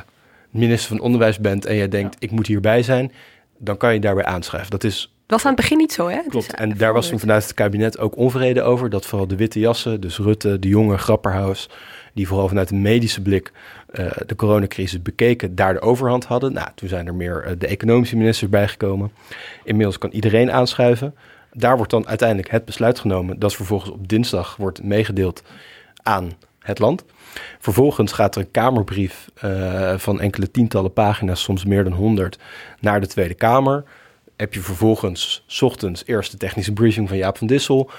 minister van Onderwijs bent en jij denkt, ik moet hierbij zijn, dan kan je daarbij aanschrijven. Dat is dat was aan het begin niet zo, hè? Klopt. En daar was toen vanuit het kabinet ook onvrede over. Dat vooral de witte jassen, dus Rutte, de jonge Grapperhaus... die vooral vanuit een medische blik uh, de coronacrisis bekeken... daar de overhand hadden. Nou, toen zijn er meer uh, de economische ministers bijgekomen. Inmiddels kan iedereen aanschuiven. Daar wordt dan uiteindelijk het besluit genomen... dat vervolgens op dinsdag wordt meegedeeld aan het land... Vervolgens gaat er een Kamerbrief uh, van enkele tientallen pagina's, soms meer dan honderd, naar de Tweede Kamer heb je vervolgens s ochtends eerst de technische briefing van Jaap van Dissel.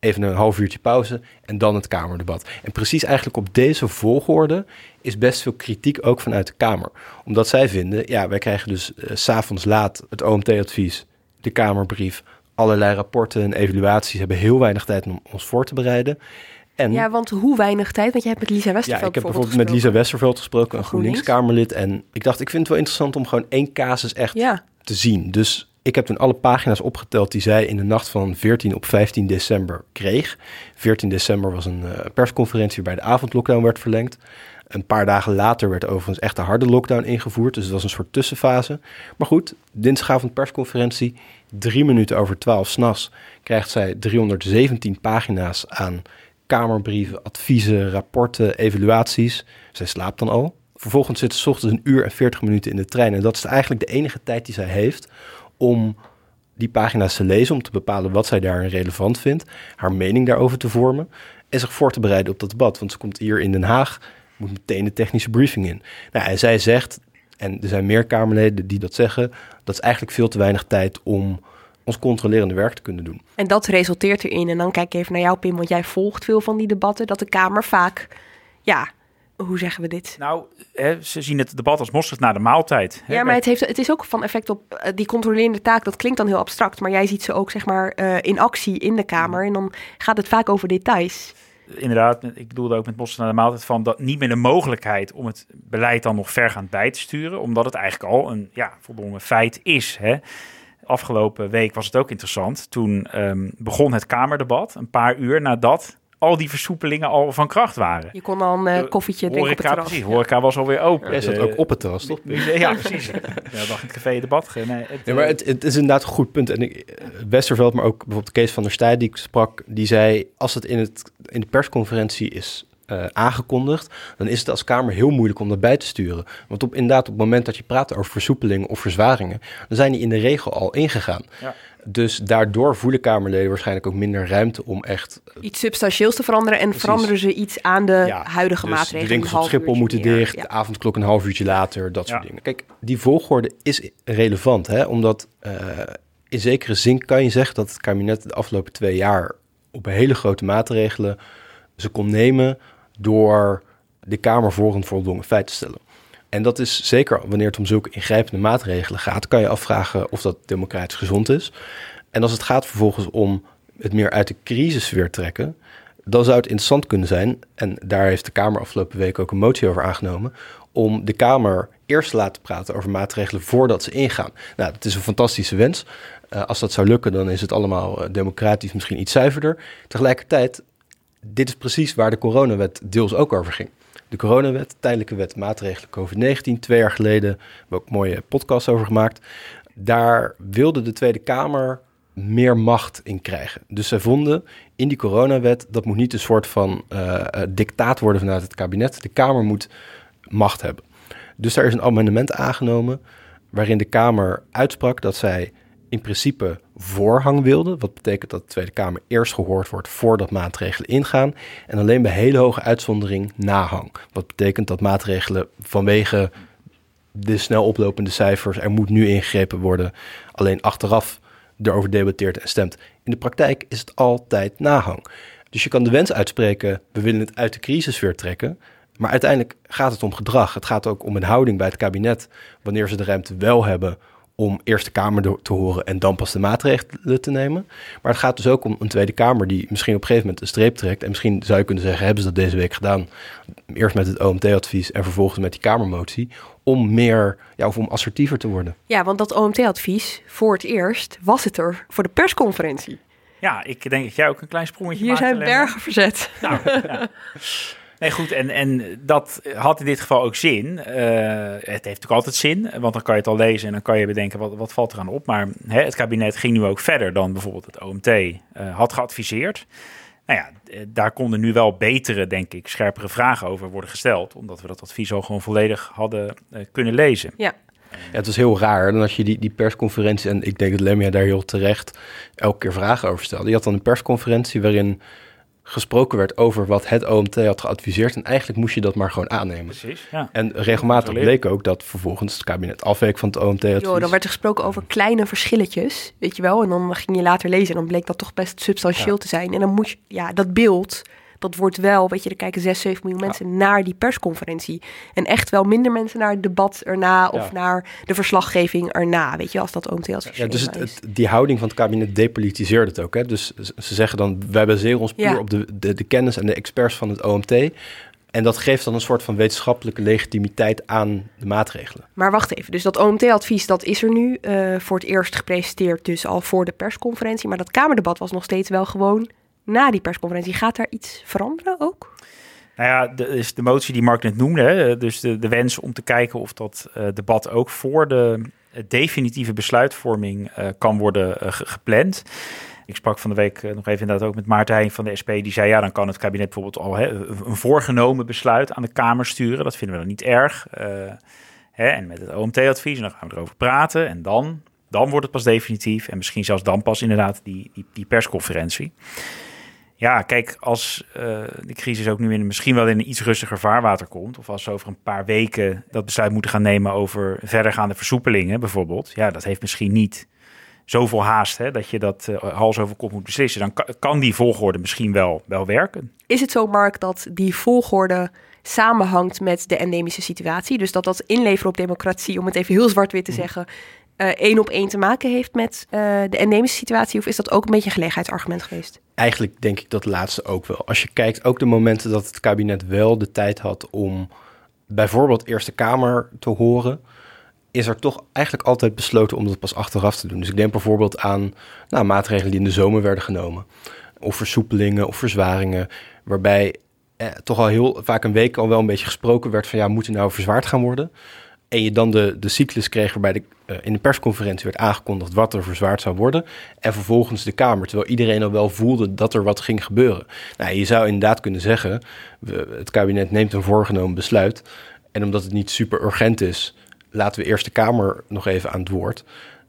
Even een half uurtje pauze en dan het Kamerdebat. En precies eigenlijk op deze volgorde is best veel kritiek ook vanuit de Kamer. Omdat zij vinden, ja, wij krijgen dus uh, s'avonds laat het OMT-advies, de Kamerbrief, allerlei rapporten en evaluaties. hebben heel weinig tijd om ons voor te bereiden. En, ja, want hoe weinig tijd? Want je hebt met Lisa Westerveld Ja, ik heb bijvoorbeeld met Lisa Westerveld gesproken, een GroenLinks-Kamerlid. En ik dacht, ik vind het wel interessant om gewoon één casus echt ja. te zien. Dus ik heb toen alle pagina's opgeteld die zij in de nacht van 14 op 15 december kreeg. 14 december was een uh, persconferentie waarbij de avondlockdown werd verlengd. Een paar dagen later werd overigens echt een harde lockdown ingevoerd. Dus het was een soort tussenfase. Maar goed, dinsdagavond persconferentie. Drie minuten over twaalf s'nachts krijgt zij 317 pagina's aan kamerbrieven, adviezen, rapporten, evaluaties. Zij slaapt dan al. Vervolgens zit ze ochtends een uur en 40 minuten in de trein. En dat is eigenlijk de enige tijd die zij heeft om die pagina's te lezen, om te bepalen wat zij daarin relevant vindt, haar mening daarover te vormen en zich voor te bereiden op dat debat. Want ze komt hier in Den Haag, moet meteen de technische briefing in. Nou, en zij zegt, en er zijn meer Kamerleden die dat zeggen, dat is eigenlijk veel te weinig tijd om ons controlerende werk te kunnen doen. En dat resulteert erin, en dan kijk ik even naar jou Pim, want jij volgt veel van die debatten, dat de Kamer vaak, ja, hoe zeggen we dit? Nou, hè, ze zien het debat als mosterd na de maaltijd. Hè? Ja, maar het, heeft, het is ook van effect op uh, die controlerende taak. Dat klinkt dan heel abstract, maar jij ziet ze ook zeg maar uh, in actie in de Kamer. En dan gaat het vaak over details. Inderdaad, ik bedoelde ook met mosterd na de maaltijd van dat niet meer de mogelijkheid om het beleid dan nog vergaand bij te sturen. Omdat het eigenlijk al een ja, voldongen feit is. Hè? Afgelopen week was het ook interessant. Toen um, begon het Kamerdebat, een paar uur nadat al die versoepelingen al van kracht waren. Je kon al een uh, koffietje drinken horeca, op het terras. Precies, horeca was alweer open. Jij zat ook op het terras, toch? Ja, precies. ja, wacht, het café debat. Nee, het, ja, maar het, het, is inderdaad een goed punt. En ik, Westerveld, maar ook bijvoorbeeld Kees van der Staaij die ik sprak, die zei, als het in, het, in de persconferentie is uh, aangekondigd, dan is het als Kamer heel moeilijk om dat bij te sturen. Want op, inderdaad, op het moment dat je praat over versoepelingen of verzwaringen, dan zijn die in de regel al ingegaan. Ja. Dus daardoor voelen Kamerleden waarschijnlijk ook minder ruimte om echt... Iets substantieels te veranderen en Precies. veranderen ze iets aan de ja, huidige dus maatregelen. De winkels op Schiphol moeten meer. dicht, ja. de avondklok een half uurtje later, dat soort dingen. Kijk, die volgorde is relevant, hè, omdat uh, in zekere zin kan je zeggen dat het kabinet de afgelopen twee jaar op hele grote maatregelen ze kon nemen door de Kamer voor een voldongen feit te stellen. En dat is zeker wanneer het om zulke ingrijpende maatregelen gaat, kan je afvragen of dat democratisch gezond is. En als het gaat vervolgens om het meer uit de crisis weer trekken, dan zou het interessant kunnen zijn, en daar heeft de Kamer afgelopen week ook een motie over aangenomen, om de Kamer eerst te laten praten over maatregelen voordat ze ingaan. Nou, dat is een fantastische wens. Uh, als dat zou lukken, dan is het allemaal uh, democratisch misschien iets zuiverder. Tegelijkertijd, dit is precies waar de coronawet deels ook over ging. De coronawet, tijdelijke wet maatregelen COVID-19, twee jaar geleden, hebben we ook mooie podcasts over gemaakt. Daar wilde de Tweede Kamer meer macht in krijgen. Dus zij vonden in die coronawet, dat moet niet een soort van uh, dictaat worden vanuit het kabinet. De Kamer moet macht hebben. Dus daar is een amendement aangenomen waarin de Kamer uitsprak dat zij in principe voorhang wilde. Wat betekent dat de Tweede Kamer eerst gehoord wordt voordat maatregelen ingaan. En alleen bij hele hoge uitzondering nahang. Wat betekent dat maatregelen vanwege de snel oplopende cijfers, er moet nu ingegrepen worden, alleen achteraf erover debatteert en stemt. In de praktijk is het altijd nahang. Dus je kan de wens uitspreken, we willen het uit de crisis weer trekken. Maar uiteindelijk gaat het om gedrag. Het gaat ook om een houding bij het kabinet. Wanneer ze de ruimte wel hebben om eerst de Kamer te horen en dan pas de maatregelen te nemen. Maar het gaat dus ook om een Tweede Kamer die misschien op een gegeven moment een streep trekt. En misschien zou je kunnen zeggen, hebben ze dat deze week gedaan? Eerst met het OMT-advies en vervolgens met die Kamermotie. Om meer, ja, of om assertiever te worden. Ja, want dat OMT-advies, voor het eerst, was het er voor de persconferentie. Ja, ik denk dat jij ook een klein sprongetje Hier zijn bergen verzet. Nou, ja. Nee, goed, en, en dat had in dit geval ook zin. Uh, het heeft natuurlijk altijd zin, want dan kan je het al lezen en dan kan je bedenken wat, wat valt er aan op. Maar hè, het kabinet ging nu ook verder dan bijvoorbeeld het OMT uh, eh, had geadviseerd. Nou ja, eh, daar konden nu wel betere, denk ik, scherpere vragen over worden gesteld, omdat we dat advies al gewoon volledig hadden uh, kunnen lezen. Ja. Ja, het was heel raar. En als je die, die persconferentie, en ik denk dat Lemia daar heel terecht elke keer vragen over stelde. Je had dan een persconferentie waarin gesproken werd over wat het OMT had geadviseerd. En eigenlijk moest je dat maar gewoon aannemen. Precies, ja. En regelmatig bleek ook dat vervolgens het kabinet afweek van het OMT. Jo, dan werd er gesproken over kleine verschilletjes, weet je wel. En dan ging je later lezen en dan bleek dat toch best substantieel te zijn. En dan moet je, ja, dat beeld dat wordt wel, weet je, er kijken 6, 7 miljoen mensen naar die persconferentie. En echt wel minder mensen naar het debat erna of naar de verslaggeving erna, weet je, als dat OMT als Ja, dus het, die houding van het kabinet depolitiseert het ook. Hè? Dus ze zeggen dan, wij baseren ons puur op de, de, de kennis en de experts van het OMT. En dat geeft dan een soort van wetenschappelijke legitimiteit aan de maatregelen. Maar wacht even, dus dat OMT-advies dat is er nu uh, voor het eerst gepresenteerd, dus al voor de persconferentie. Maar dat Kamerdebat was nog steeds wel gewoon na die persconferentie. Gaat daar iets veranderen ook? Nou ja, de, is de motie die Mark net noemde, dus de, de wens om te kijken of dat uh, debat ook voor de definitieve besluitvorming uh, kan worden gepland. Ik sprak van de week nog even inderdaad ook met Maarten Heijn van de SP. Die zei, ja, dan kan het kabinet bijvoorbeeld al hè, een voorgenomen besluit aan de Kamer sturen. Dat vinden we dan niet erg. Hè, en met het OMT-advies, dan gaan we erover praten. En dan, dan wordt het pas definitief. En misschien zelfs dan pas inderdaad die, die, die persconferentie. Ja, kijk, als uh, de crisis ook nu in, misschien wel in een iets rustiger vaarwater komt, of als ze over een paar weken dat besluit moeten gaan nemen over verdergaande versoepelingen bijvoorbeeld, ja, dat heeft misschien niet zoveel haast hè, dat je dat uh, hals over kop moet beslissen. Dan kan die volgorde misschien wel, wel werken. Is het zo, Mark, dat die volgorde samenhangt met de endemische situatie? Dus dat dat inleveren op democratie, om het even heel zwart-wit te mm. zeggen, één op één te maken heeft met uh, de endemische situatie? Of is dat ook een beetje een gelegenheidsargument geweest? Eigenlijk denk ik dat laatste ook wel. Als je kijkt, ook de momenten dat het kabinet wel de tijd had om bijvoorbeeld Eerste Kamer te horen, is er toch eigenlijk altijd besloten om dat pas achteraf te doen. Dus ik denk bijvoorbeeld aan nou, maatregelen die in de zomer werden genomen. Of versoepelingen of verzwaringen, waarbij eh, toch al heel vaak een week al wel een beetje gesproken werd van ja, moet er nou verzwaard gaan worden? En je dan de, de cyclus kreeg waarbij de, uh, in de persconferentie werd aangekondigd wat er verzwaard zou worden. En vervolgens de Kamer, terwijl iedereen al wel voelde dat er wat ging gebeuren. Nou, je zou inderdaad kunnen zeggen, het kabinet neemt een voorgenomen besluit. En omdat het niet super urgent is, laten we eerst de Kamer nog even aan het woord.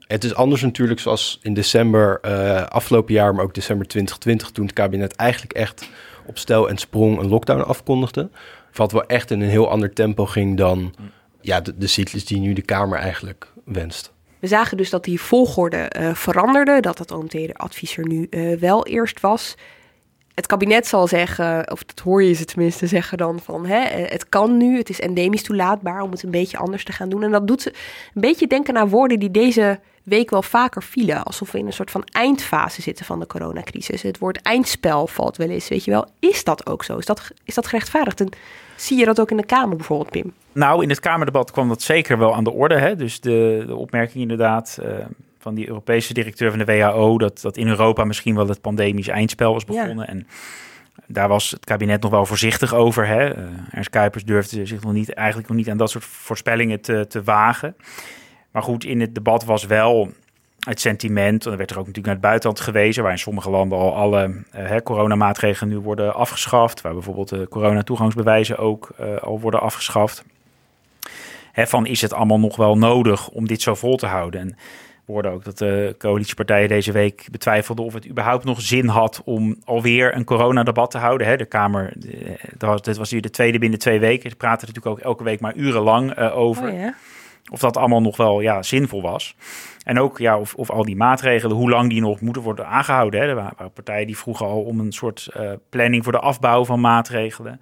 Het is anders natuurlijk zoals in december uh, afgelopen jaar, maar ook december 2020, toen het kabinet eigenlijk echt op stel en sprong een lockdown afkondigde. Wat wel echt in een heel ander tempo ging dan ja, de, de cyclus die nu de Kamer eigenlijk wenst. We zagen dus dat die volgorde uh, veranderde, dat het OMT-advies er nu uh, wel eerst was. het kabinet zal zeggen, of dat hoor je ze tenminste zeggen dan van hè, het kan nu, het is endemisch toelaatbaar om het een beetje anders te gaan doen. En dat doet ze een beetje denken naar woorden die deze week wel vaker vielen. Alsof we in een soort van eindfase zitten van de coronacrisis. Het woord eindspel valt wel eens, weet je wel. Is dat ook zo? Is dat, is dat gerechtvaardigd? En zie je dat ook in de Kamer bijvoorbeeld, Pim? Nou, in het Kamerdebat kwam dat zeker wel aan de orde. Hè? Dus de, de opmerking inderdaad uh, van die Europese directeur van de WHO... Dat, dat in Europa misschien wel het pandemisch eindspel was begonnen. En daar was het kabinet nog wel voorzichtig over. Hè? Uh, Ernst Kuipers durfde zich nog niet, eigenlijk nog niet aan dat soort voorspellingen te, te wagen. Maar goed, in het debat was wel het sentiment, en er werd er ook natuurlijk naar het buitenland gewezen, waar in sommige landen al alle uh, coronamaatregelen nu worden afgeschaft, waar bijvoorbeeld de coronatoegangsbewijzen ook al worden afgeschaft. Hè, van is het allemaal nog wel nodig om dit zo vol te houden? En we hoorden ook dat de coalitiepartijen deze week betwijfelden of het überhaupt nog zin had om alweer een coronadebat te houden. Hè, de Kamer, de, dit was hier de tweede binnen twee weken. Ze praten natuurlijk ook elke week maar urenlang uh, over. Oh, ja. Of dat allemaal nog wel ja, zinvol was. En ook ja, of, of al die maatregelen, hoe lang die nog moeten worden aangehouden. Hè. Er waren partijen die vroegen al om een soort uh, planning voor de afbouw van maatregelen.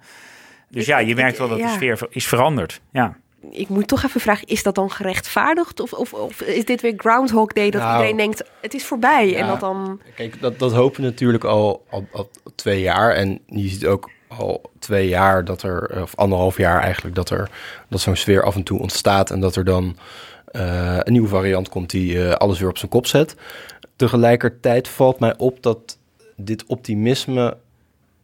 Dus ja, je merkt wel dat de sfeer is veranderd. Ja. Ik moet toch even vragen, is dat dan gerechtvaardigd? Of, of, of is dit weer Groundhog Day dat nou, iedereen denkt, het is voorbij? Ja, en dat dan... Kijk, dat, dat hopen we natuurlijk al, al, al twee jaar. En je ziet ook al twee jaar dat er, of anderhalf jaar eigenlijk, dat er dat zo'n sfeer af en toe ontstaat en dat er dan uh, een nieuwe variant komt die uh, alles weer op zijn kop zet. Tegelijkertijd valt mij op dat dit optimisme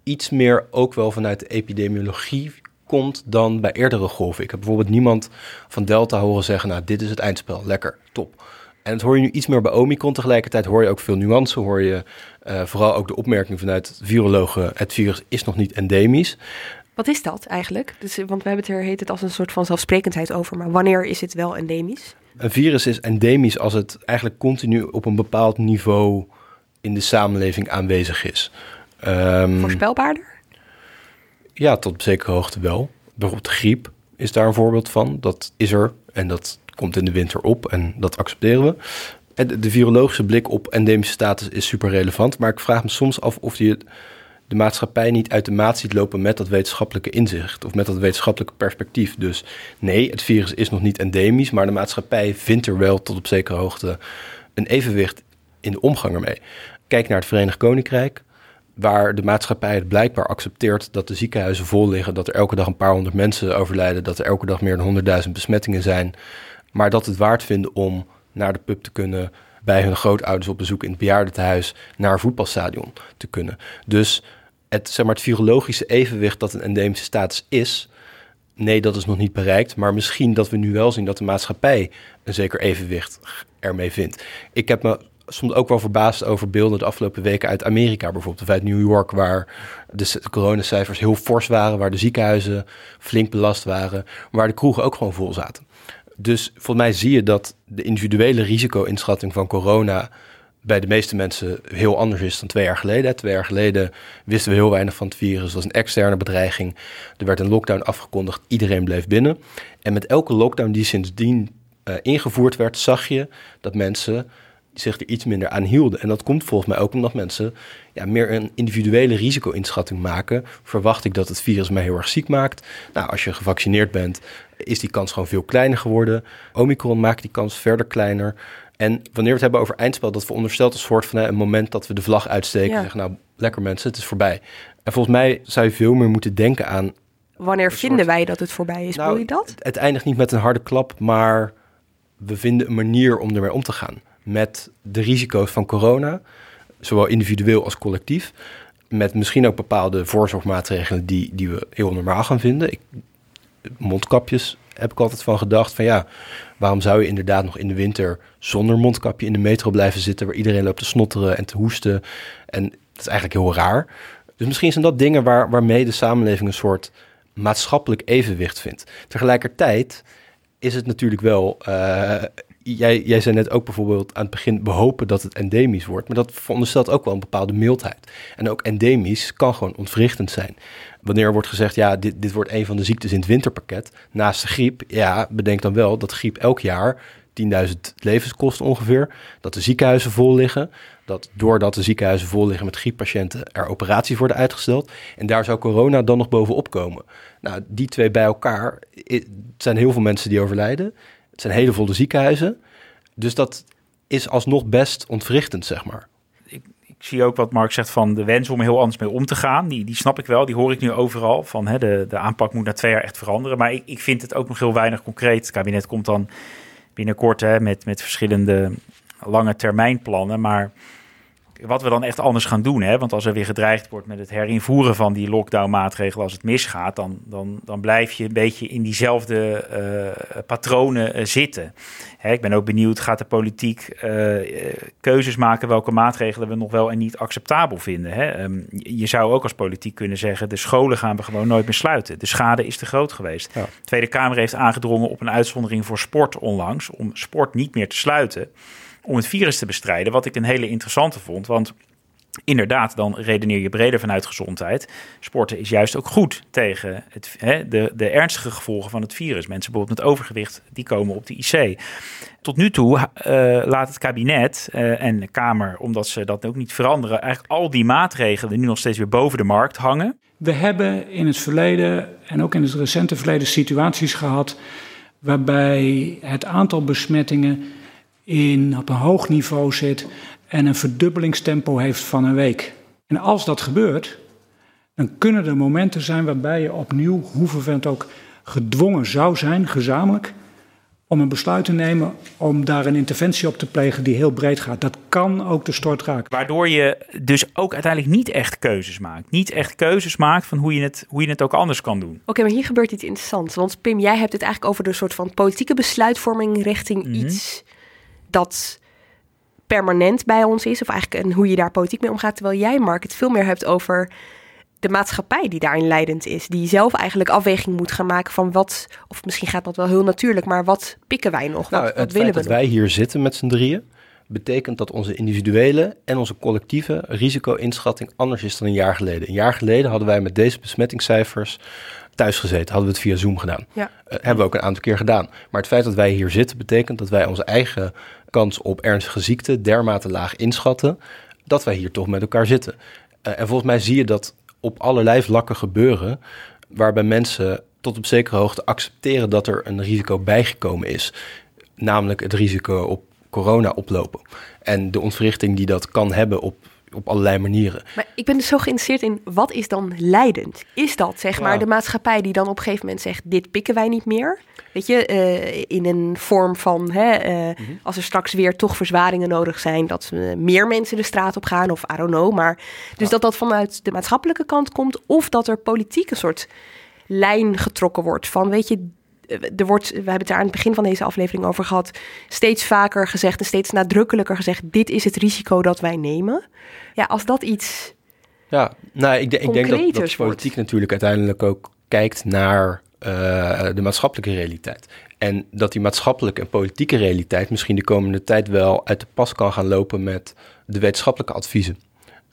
iets meer ook wel vanuit de epidemiologie komt dan bij eerdere golven. Ik heb bijvoorbeeld niemand van Delta horen zeggen, nou dit is het eindspel, lekker, top. En het hoor je nu iets meer bij Omicron. Tegelijkertijd hoor je ook veel nuance. Hoor je uh, vooral ook de opmerking vanuit virologen: het virus is nog niet endemisch. Wat is dat eigenlijk? Dus, want we hebben het er heet het als een soort van zelfsprekendheid over. Maar wanneer is het wel endemisch? Een virus is endemisch als het eigenlijk continu op een bepaald niveau in de samenleving aanwezig is. Um, Voorspelbaarder? Ja, tot op zekere hoogte wel. Bijvoorbeeld griep is daar een voorbeeld van. Dat is er en dat komt in de winter op en dat accepteren we. En de virologische blik op endemische status is super relevant, maar ik vraag me soms af of die de maatschappij niet uit de maat ziet lopen met dat wetenschappelijke inzicht of met dat wetenschappelijke perspectief. Dus nee, het virus is nog niet endemisch, maar de maatschappij vindt er wel tot op zekere hoogte een evenwicht in de omgang ermee. Kijk naar het Verenigd Koninkrijk, waar de maatschappij het blijkbaar accepteert dat de ziekenhuizen vol liggen, dat er elke dag een paar honderd mensen overlijden, dat er elke dag meer dan honderdduizend besmettingen zijn, maar dat het waard vinden om naar de pub te kunnen, bij hun grootouders op bezoek in het bejaardentehuis, naar een voetbalstadion te kunnen. Dus het, zeg maar, het virologische evenwicht dat een endemische status is, nee, dat is nog niet bereikt. Maar misschien dat we nu wel zien dat de maatschappij een zeker evenwicht ermee vindt. Ik heb me soms ook wel verbaasd over beelden de afgelopen weken uit Amerika, bijvoorbeeld of uit New York, waar de coronacijfers heel fors waren, waar de ziekenhuizen flink belast waren, waar de kroegen ook gewoon vol zaten. Dus volgens mij zie je dat de individuele risico-inschatting van corona bij de meeste mensen heel anders is dan twee jaar geleden. Twee jaar geleden wisten we heel weinig van het virus. Het was een externe bedreiging. Er werd een lockdown afgekondigd. Iedereen bleef binnen. En met elke lockdown die sindsdien uh, ingevoerd werd, zag je dat mensen zich er iets minder aan hielden. En dat komt volgens mij ook omdat mensen ja, meer een individuele risico-inschatting maken. Verwacht ik dat het virus mij heel erg ziek maakt? Nou, als je gevaccineerd bent, is die kans gewoon veel kleiner geworden. Omicron maakt die kans verder kleiner. En wanneer we het hebben over eindspel, dat veronderstelt als soort van een moment dat we de vlag uitsteken en zeggen, nou, lekker mensen, het is voorbij. En volgens mij zou je veel meer moeten denken aan... Wanneer vinden wij dat het voorbij is? Nou, je dat? Het eindigt niet met een harde klap, maar we vinden een manier om ermee om te gaan. Met de risico's van corona, zowel individueel als collectief. Met misschien ook bepaalde voorzorgmaatregelen die, die we heel normaal gaan vinden. Ik, mondkapjes heb ik altijd van gedacht van ja, waarom zou je inderdaad nog in de winter zonder mondkapje in de metro blijven zitten waar iedereen loopt te snotteren en te hoesten. En dat is eigenlijk heel raar. Dus misschien zijn dat dingen waar, waarmee de samenleving een soort maatschappelijk evenwicht vindt. Tegelijkertijd is het natuurlijk wel. Uh, jij, zei net ook bijvoorbeeld aan het begin behopen dat het endemisch wordt. Maar dat veronderstelt ook wel een bepaalde mildheid. En ook endemisch kan gewoon ontwrichtend zijn wanneer er wordt gezegd, ja, dit, dit wordt een van de ziektes in het winterpakket, naast de griep, ja, bedenk dan wel dat griep elk jaar 10.000 levens kost ongeveer. Dat de ziekenhuizen vol liggen. Dat doordat de ziekenhuizen vol liggen met grieppatiënten er operaties worden uitgesteld. En daar zou corona dan nog bovenop komen. Nou, die twee bij elkaar, zijn heel veel mensen die overlijden. Het zijn hele volle ziekenhuizen. Dus dat is alsnog best ontwrichtend, zeg maar. Ik, ik zie ook wat Mark zegt van de wens om heel anders mee om te gaan. Die, die snap ik wel, die hoor ik nu overal. Van hè, de, de aanpak moet na twee jaar echt veranderen. Maar ik, ik vind het ook nog heel weinig concreet. Het kabinet komt dan binnenkort hè, met, met verschillende lange termijnplannen. Maar wat we dan echt anders gaan doen. Hè? Want als er weer gedreigd wordt met het herinvoeren van die lockdown-maatregelen als het misgaat, dan, dan, dan blijf je een beetje in diezelfde eh, patronen uh, zitten. Hè, ik ben ook benieuwd, gaat de politiek uh, keuzes maken welke maatregelen we nog wel en niet acceptabel vinden? Hè? Um, je zou ook als politiek kunnen zeggen, de scholen gaan we gewoon nooit meer sluiten. De schade is te groot geweest. Ja. De Tweede Kamer heeft aangedrongen op een uitzondering voor sport onlangs, om sport niet meer te sluiten om het virus te bestrijden. Wat ik een hele interessante vond. Want inderdaad, dan redeneer je breder vanuit gezondheid. Sporten is juist ook goed tegen het, hè, de, de ernstige gevolgen van het virus. Mensen bijvoorbeeld met overgewicht, die komen op de IC. Tot nu toe uh, laat het kabinet uh, en de Kamer, omdat ze dat ook niet veranderen, eigenlijk al die maatregelen nu nog steeds weer boven de markt hangen. We hebben in het verleden en ook in het recente verleden situaties gehad waarbij het aantal besmettingen in, op een hoog niveau zit en een verdubbelingstempo heeft van een week. En als dat gebeurt, dan kunnen er momenten zijn waarbij je opnieuw, hoe vervelend ook, gedwongen zou zijn, gezamenlijk, om een besluit te nemen om daar een interventie op te plegen die heel breed gaat. Dat kan ook de stort raken. Waardoor je dus ook uiteindelijk niet echt keuzes maakt. Niet echt keuzes maakt van hoe je het, hoe je het ook anders kan doen. Oké, okay, maar hier gebeurt iets interessants. Want Pim, jij hebt het eigenlijk over de soort van politieke besluitvorming richting mm -hmm. iets dat permanent bij ons is, of eigenlijk en hoe je daar politiek mee omgaat, terwijl jij, Mark, het veel meer hebt over de maatschappij die daarin leidend is, die zelf eigenlijk afweging moet gaan maken van wat, of misschien gaat dat wel heel natuurlijk, maar wat pikken wij nog? Nou, wat, het feit dat wij hier zitten met z'n drieën, betekent dat onze individuele en onze collectieve risico-inschatting anders is dan een jaar geleden. Een jaar geleden hadden wij met deze besmettingscijfers thuis gezeten, hadden we het via Zoom gedaan. Ja. Uh, hebben we ook een aantal keer gedaan. Maar het feit dat wij hier zitten, betekent dat wij onze eigen kans op ernstige ziekte dermate laag inschatten, dat wij hier toch met elkaar zitten. Uh, en volgens mij zie je dat op allerlei vlakken gebeuren, waarbij mensen tot op zekere hoogte accepteren dat er een risico bijgekomen is. Namelijk het risico op corona oplopen. En de ontwrichting die dat kan hebben op op allerlei manieren. Maar ik ben dus zo geïnteresseerd in wat is dan leidend? Is dat zeg maar de maatschappij die dan op een gegeven moment zegt: dit pikken wij niet meer? Weet je, uh, in een vorm van hè, uh, mm -hmm. als er straks weer toch verzwaringen nodig zijn, dat uh, meer mensen de straat op gaan of I don't know. Maar dus ja. dat dat vanuit de maatschappelijke kant komt, of dat er politiek een soort lijn getrokken wordt van weet je, er wordt, we hebben het daar aan het begin van deze aflevering over gehad, steeds vaker gezegd en steeds nadrukkelijker gezegd: dit is het risico dat wij nemen. Ja, als dat iets. Ja, nou, ik, ik denk dat, dat politiek wordt. natuurlijk uiteindelijk ook kijkt naar uh, de maatschappelijke realiteit. En dat die maatschappelijke en politieke realiteit misschien de komende tijd wel uit de pas kan gaan lopen met de wetenschappelijke adviezen.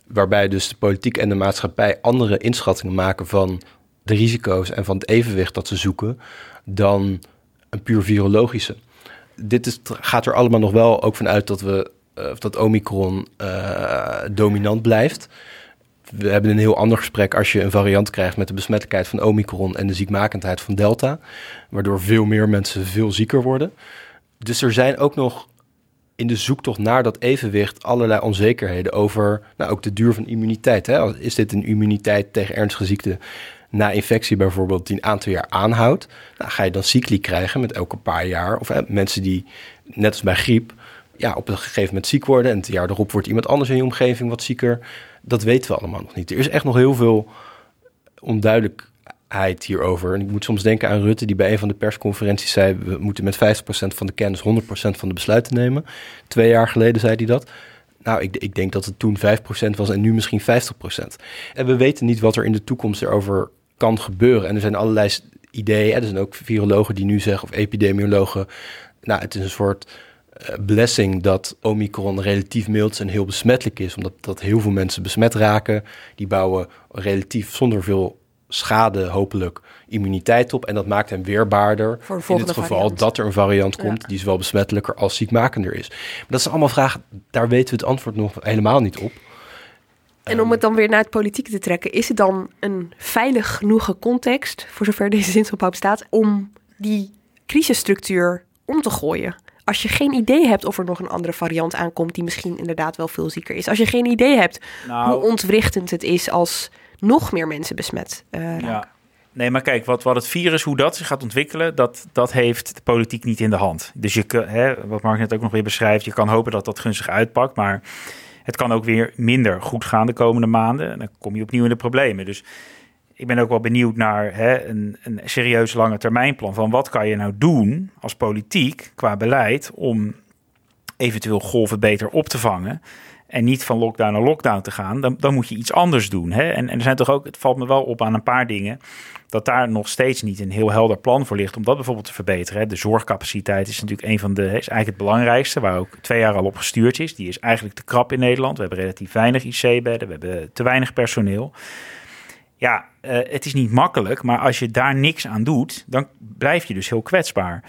Waarbij dus de politiek en de maatschappij andere inschattingen maken van de risico's en van het evenwicht dat ze zoeken dan een puur virologische. Dit is, gaat er allemaal nog wel ook vanuit dat we uh, dat Omicron uh, dominant blijft. We hebben een heel ander gesprek als je een variant krijgt met de besmettelijkheid van Omicron en de ziekmakendheid van Delta, waardoor veel meer mensen veel zieker worden. Dus er zijn ook nog in de zoektocht naar dat evenwicht allerlei onzekerheden over nou, ook de duur van immuniteit. Hè? Is dit een immuniteit tegen ernstige ziekte na infectie bijvoorbeeld die een aantal jaar aanhoudt, nou, ga je dan cycli krijgen met elke paar jaar. Of mensen die, net als bij griep, ja, op een gegeven moment ziek worden en het jaar erop wordt iemand anders in je omgeving wat zieker. Dat weten we allemaal nog niet. Er is echt nog heel veel onduidelijkheid hierover. En ik moet soms denken aan Rutte, die bij een van de persconferenties zei: we moeten met 50% van de kennis 100% van de besluiten nemen. Twee jaar geleden zei hij dat. Nou, ik, ik, denk dat het toen 5% was en nu misschien 50%. En we weten niet wat er in de toekomst erover kan gebeuren. En er zijn allerlei ideeën. Er zijn ook virologen die nu zeggen, of epidemiologen, nou, het is een soort uh, blessing dat Omicron relatief mild en heel besmettelijk is, omdat dat heel veel mensen besmet raken. Die bouwen relatief zonder veel schade hopelijk immuniteit op. En dat maakt hem weerbaarder Voor in het geval variant. dat er een variant komt Ja. die zowel besmettelijker als ziekmakender is. Maar dat zijn allemaal vragen, daar weten we het antwoord nog helemaal niet op. En om het dan weer naar het politieke te trekken, is het dan een veilig genoeg context, voor zover <laughs> deze zinsopbouw bestaat, om die crisisstructuur om te gooien? Als je geen idee hebt of er nog een andere variant aankomt die misschien inderdaad wel veel zieker is. Als je geen idee hebt Nou, hoe ontwrichtend het is als nog meer mensen besmet raken. Ja. Nee, maar kijk, wat, wat het virus, hoe dat zich gaat ontwikkelen, dat, dat heeft de politiek niet in de hand. Dus je, kan- hè, wat Mark net ook nog weer beschrijft, je kan hopen dat dat gunstig uitpakt, maar het kan ook weer minder goed gaan de komende maanden. En dan kom je opnieuw in de problemen. Dus ik ben ook wel benieuwd naar hè, een, een serieus lange termijnplan van wat kan je nou doen als politiek qua beleid om eventueel golven beter op te vangen. En niet van lockdown naar lockdown te gaan, dan, dan moet je iets anders doen. Hè? En, er zijn toch ook, het valt me wel op aan een paar dingen, dat daar nog steeds niet een heel helder plan voor ligt om dat bijvoorbeeld te verbeteren. De zorgcapaciteit is natuurlijk een van de, is eigenlijk het belangrijkste, waar ook twee jaar al op gestuurd is. Die is eigenlijk te krap in Nederland. We hebben relatief weinig IC-bedden, we hebben te weinig personeel. Ja, eh, het is niet makkelijk, maar als je daar niks aan doet, dan blijf je dus heel kwetsbaar.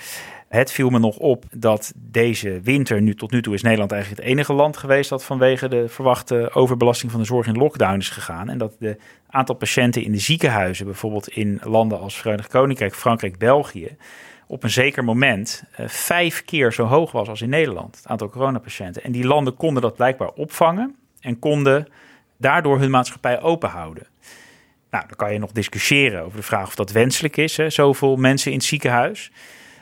Het viel me nog op dat deze winter, nu tot nu toe is Nederland eigenlijk het enige land geweest dat vanwege de verwachte overbelasting van de zorg in lockdown is gegaan. En dat de aantal patiënten in de ziekenhuizen, bijvoorbeeld in landen als Verenigd Koninkrijk, Frankrijk, België, op een zeker moment eh, vijf keer zo hoog was als in Nederland, het aantal coronapatiënten. En die landen konden dat blijkbaar opvangen en konden daardoor hun maatschappij open houden. Nou, dan kan je nog discussiëren over de vraag of dat wenselijk is, hè, zoveel mensen in het ziekenhuis.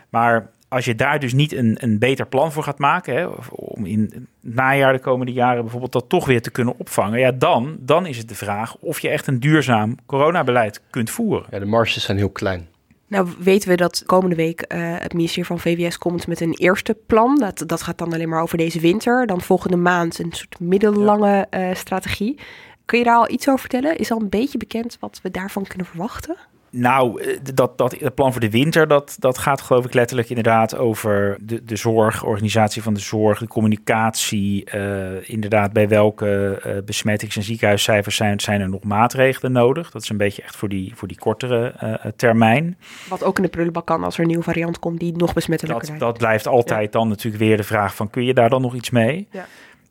Maar als je daar dus niet een, een beter plan voor gaat maken, hè, om in het najaar de komende jaren bijvoorbeeld dat toch weer te kunnen opvangen, ja, dan, dan is het de vraag of je echt een duurzaam coronabeleid kunt voeren. Ja, de marges zijn heel klein. Nou weten we dat komende week eh, het ministerie van VWS komt met een eerste plan. Dat, dat gaat dan alleen maar over deze winter. Dan volgende maand een soort middellange eh, strategie. Kun je daar al iets over vertellen? Is al een beetje bekend wat we daarvan kunnen verwachten? Nou, eh, dat, dat plan voor de winter, dat, dat gaat geloof ik letterlijk inderdaad over de, de zorg, organisatie van de zorg, de communicatie. eh, inderdaad, bij welke eh, besmettings- en ziekenhuiscijfers zijn, zijn er nog maatregelen nodig? Dat is een beetje echt voor die, voor die kortere termijn. Wat ook in de prullenbak kan als er een nieuwe variant komt die nog besmettelijker Dat, dat blijft altijd dan natuurlijk weer de vraag van, kun je daar dan nog iets mee? Ja.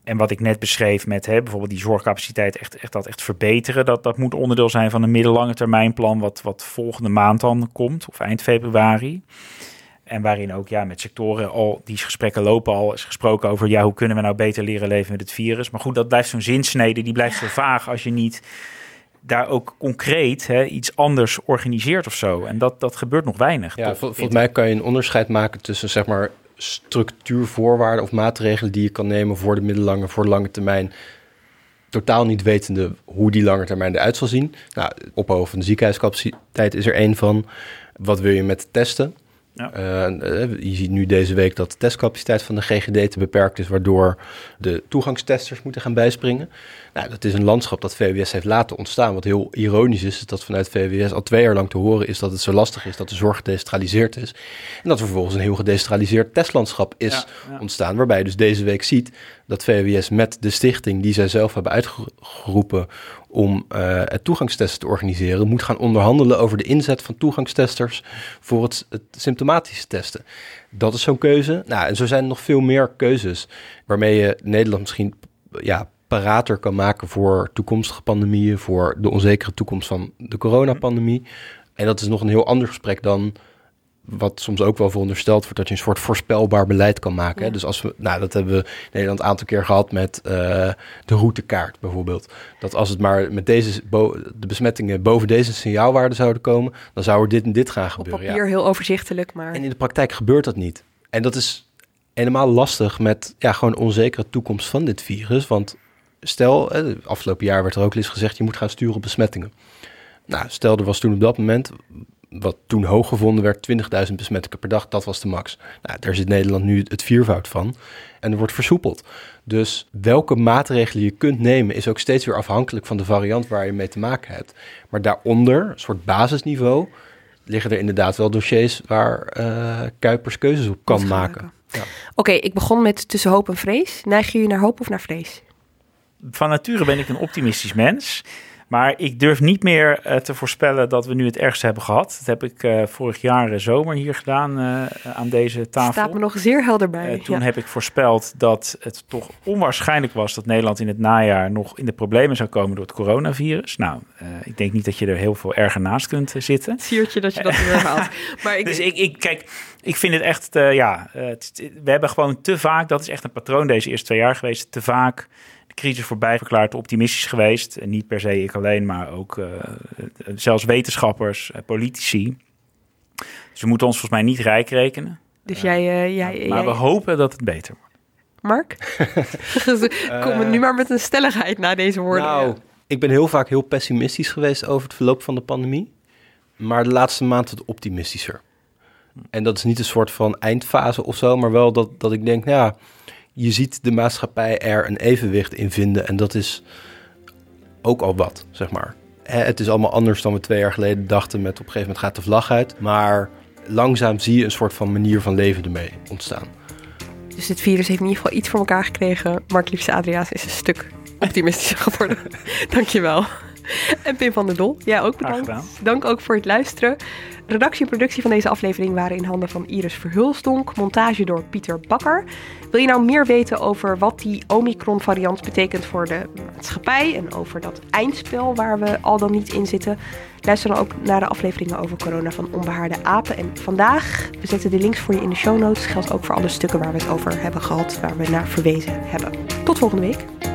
En wat ik net beschreef met hè, bijvoorbeeld die zorgcapaciteit echt, echt, dat echt verbeteren, dat, dat moet onderdeel zijn van een middellange termijnplan wat, wat volgende maand dan komt, of eind februari. En waarin ook ja, met sectoren al, die gesprekken lopen al, is gesproken over ja, hoe kunnen we nou beter leren leven met het virus. Maar goed, dat blijft zo'n zinsnede, die blijft zo vaag als je niet daar ook concreet hè, iets anders organiseert of zo. En dat, dat gebeurt nog weinig. Ja, volgens mij kan je een onderscheid maken tussen zeg maar structuurvoorwaarden of maatregelen die je kan nemen voor de middellange, voor de lange termijn. Totaal niet wetende hoe die lange termijn eruit zal zien. Nou, ophogen van de ziekenhuiscapaciteit is er één van. Wat wil je met testen? Ja. Eh, eh, je ziet nu deze week dat de testcapaciteit van de GGD te beperkt is, waardoor de toegangstesters moeten gaan bijspringen. Nou, dat is een landschap dat VWS heeft laten ontstaan. Wat heel ironisch is, is dat vanuit VWS al twee jaar lang te horen is dat het zo lastig is dat de zorg gedecentraliseerd is. En dat er vervolgens een heel gedecentraliseerd testlandschap is Ja, ja. ontstaan. Waarbij je dus deze week ziet dat VWS met de stichting die zij zelf hebben uitgeroepen om eh, het toegangstesten te organiseren, moet gaan onderhandelen over de inzet van toegangstesters voor het, het symptomatische testen. Dat is zo'n keuze. Nou, en zo zijn er nog veel meer keuzes waarmee je Nederland misschien ja, parater kan maken voor toekomstige pandemieën, voor de onzekere toekomst van de coronapandemie. En dat is nog een heel ander gesprek dan wat soms ook wel verondersteld wordt, dat je een soort voorspelbaar beleid kan maken. Hè? Ja. Dus als we, nou, dat hebben we in Nederland een aantal keer gehad met eh, de routekaart bijvoorbeeld. Dat als het maar met deze, de besmettingen boven deze signaalwaarde zouden komen, dan zou er dit en dit gaan Op gebeuren. Ja. papier heel overzichtelijk, maar... En in de praktijk gebeurt dat niet. En dat is helemaal lastig met ja, gewoon onzekere toekomst van dit virus. Want stel, afgelopen jaar werd er ook eens gezegd, je moet gaan sturen op besmettingen. Nou, stel er was toen op dat moment, wat toen hoog gevonden werd, 20.000 besmettingen per dag, dat was de max. Nou, daar zit Nederland nu het viervoud van. En er wordt versoepeld. Dus welke maatregelen je kunt nemen is ook steeds weer afhankelijk van de variant waar je mee te maken hebt. Maar daaronder, een soort basisniveau, liggen er inderdaad wel dossiers waar eh, Kuipers keuzes op kan maken. Ja. Oké, ik begon met tussen hoop en vrees. Neig je naar hoop of naar vrees? Van nature ben ik een optimistisch mens. Maar ik durf niet meer eh, te voorspellen dat we nu het ergste hebben gehad. Dat heb ik eh, vorig jaar eh, zomer hier gedaan aan deze tafel. Staat me nog zeer helder bij. Toen ja. heb ik voorspeld dat het toch onwaarschijnlijk was dat Nederland in het najaar nog in de problemen zou komen door het coronavirus. Nou, ik denk niet dat je er heel veel erger naast kunt zitten. Siertje dat je dat weer <laughs> haalt. Maar ik, Dus ik, ik, kijk, ik vind het echt, ja, het we hebben gewoon te vaak, dat is echt een patroon deze eerste twee jaar geweest, te vaak crisis voorbij verklaard, optimistisch geweest. En niet per se ik alleen, maar ook eh, zelfs wetenschappers, eh, politici. Dus we moeten ons volgens mij niet rijk rekenen. dus jij, eh, jij, Maar jij we hopen dat het beter wordt. Mark? <laughs> Kom nu maar met een stelligheid na deze woorden. Nou, ik ben heel vaak heel pessimistisch geweest over het verloop van de pandemie. Maar de laatste maand wat optimistischer. En dat is niet een soort van eindfase of zo, maar wel dat, dat ik denk, nou ja, je ziet de maatschappij er een evenwicht in vinden. En dat is ook al wat, zeg maar. Het is allemaal anders dan we twee jaar geleden dachten met op een gegeven moment gaat de vlag uit. Maar langzaam zie je een soort van manier van leven ermee ontstaan. Dus dit virus heeft in ieder geval iets voor elkaar gekregen. Mark Liefste Adriaas is een stuk optimistischer geworden. <laughs> Dankjewel. <laughs> En Pim van der Dol, jij ook bedankt. Dank ook voor het luisteren. Redactie en productie van deze aflevering waren in handen van Iris Verhulstonk. Montage door Pieter Bakker. Wil je nou meer weten over wat die Omicron-variant betekent voor de maatschappij... en over dat eindspel waar we al dan niet in zitten... luister dan ook naar de afleveringen over corona van Onbehaarde Apen. En vandaag, we zetten de links voor je in de show notes... geldt ook voor alle stukken waar we het over hebben gehad... waar we naar verwezen hebben. Tot volgende week.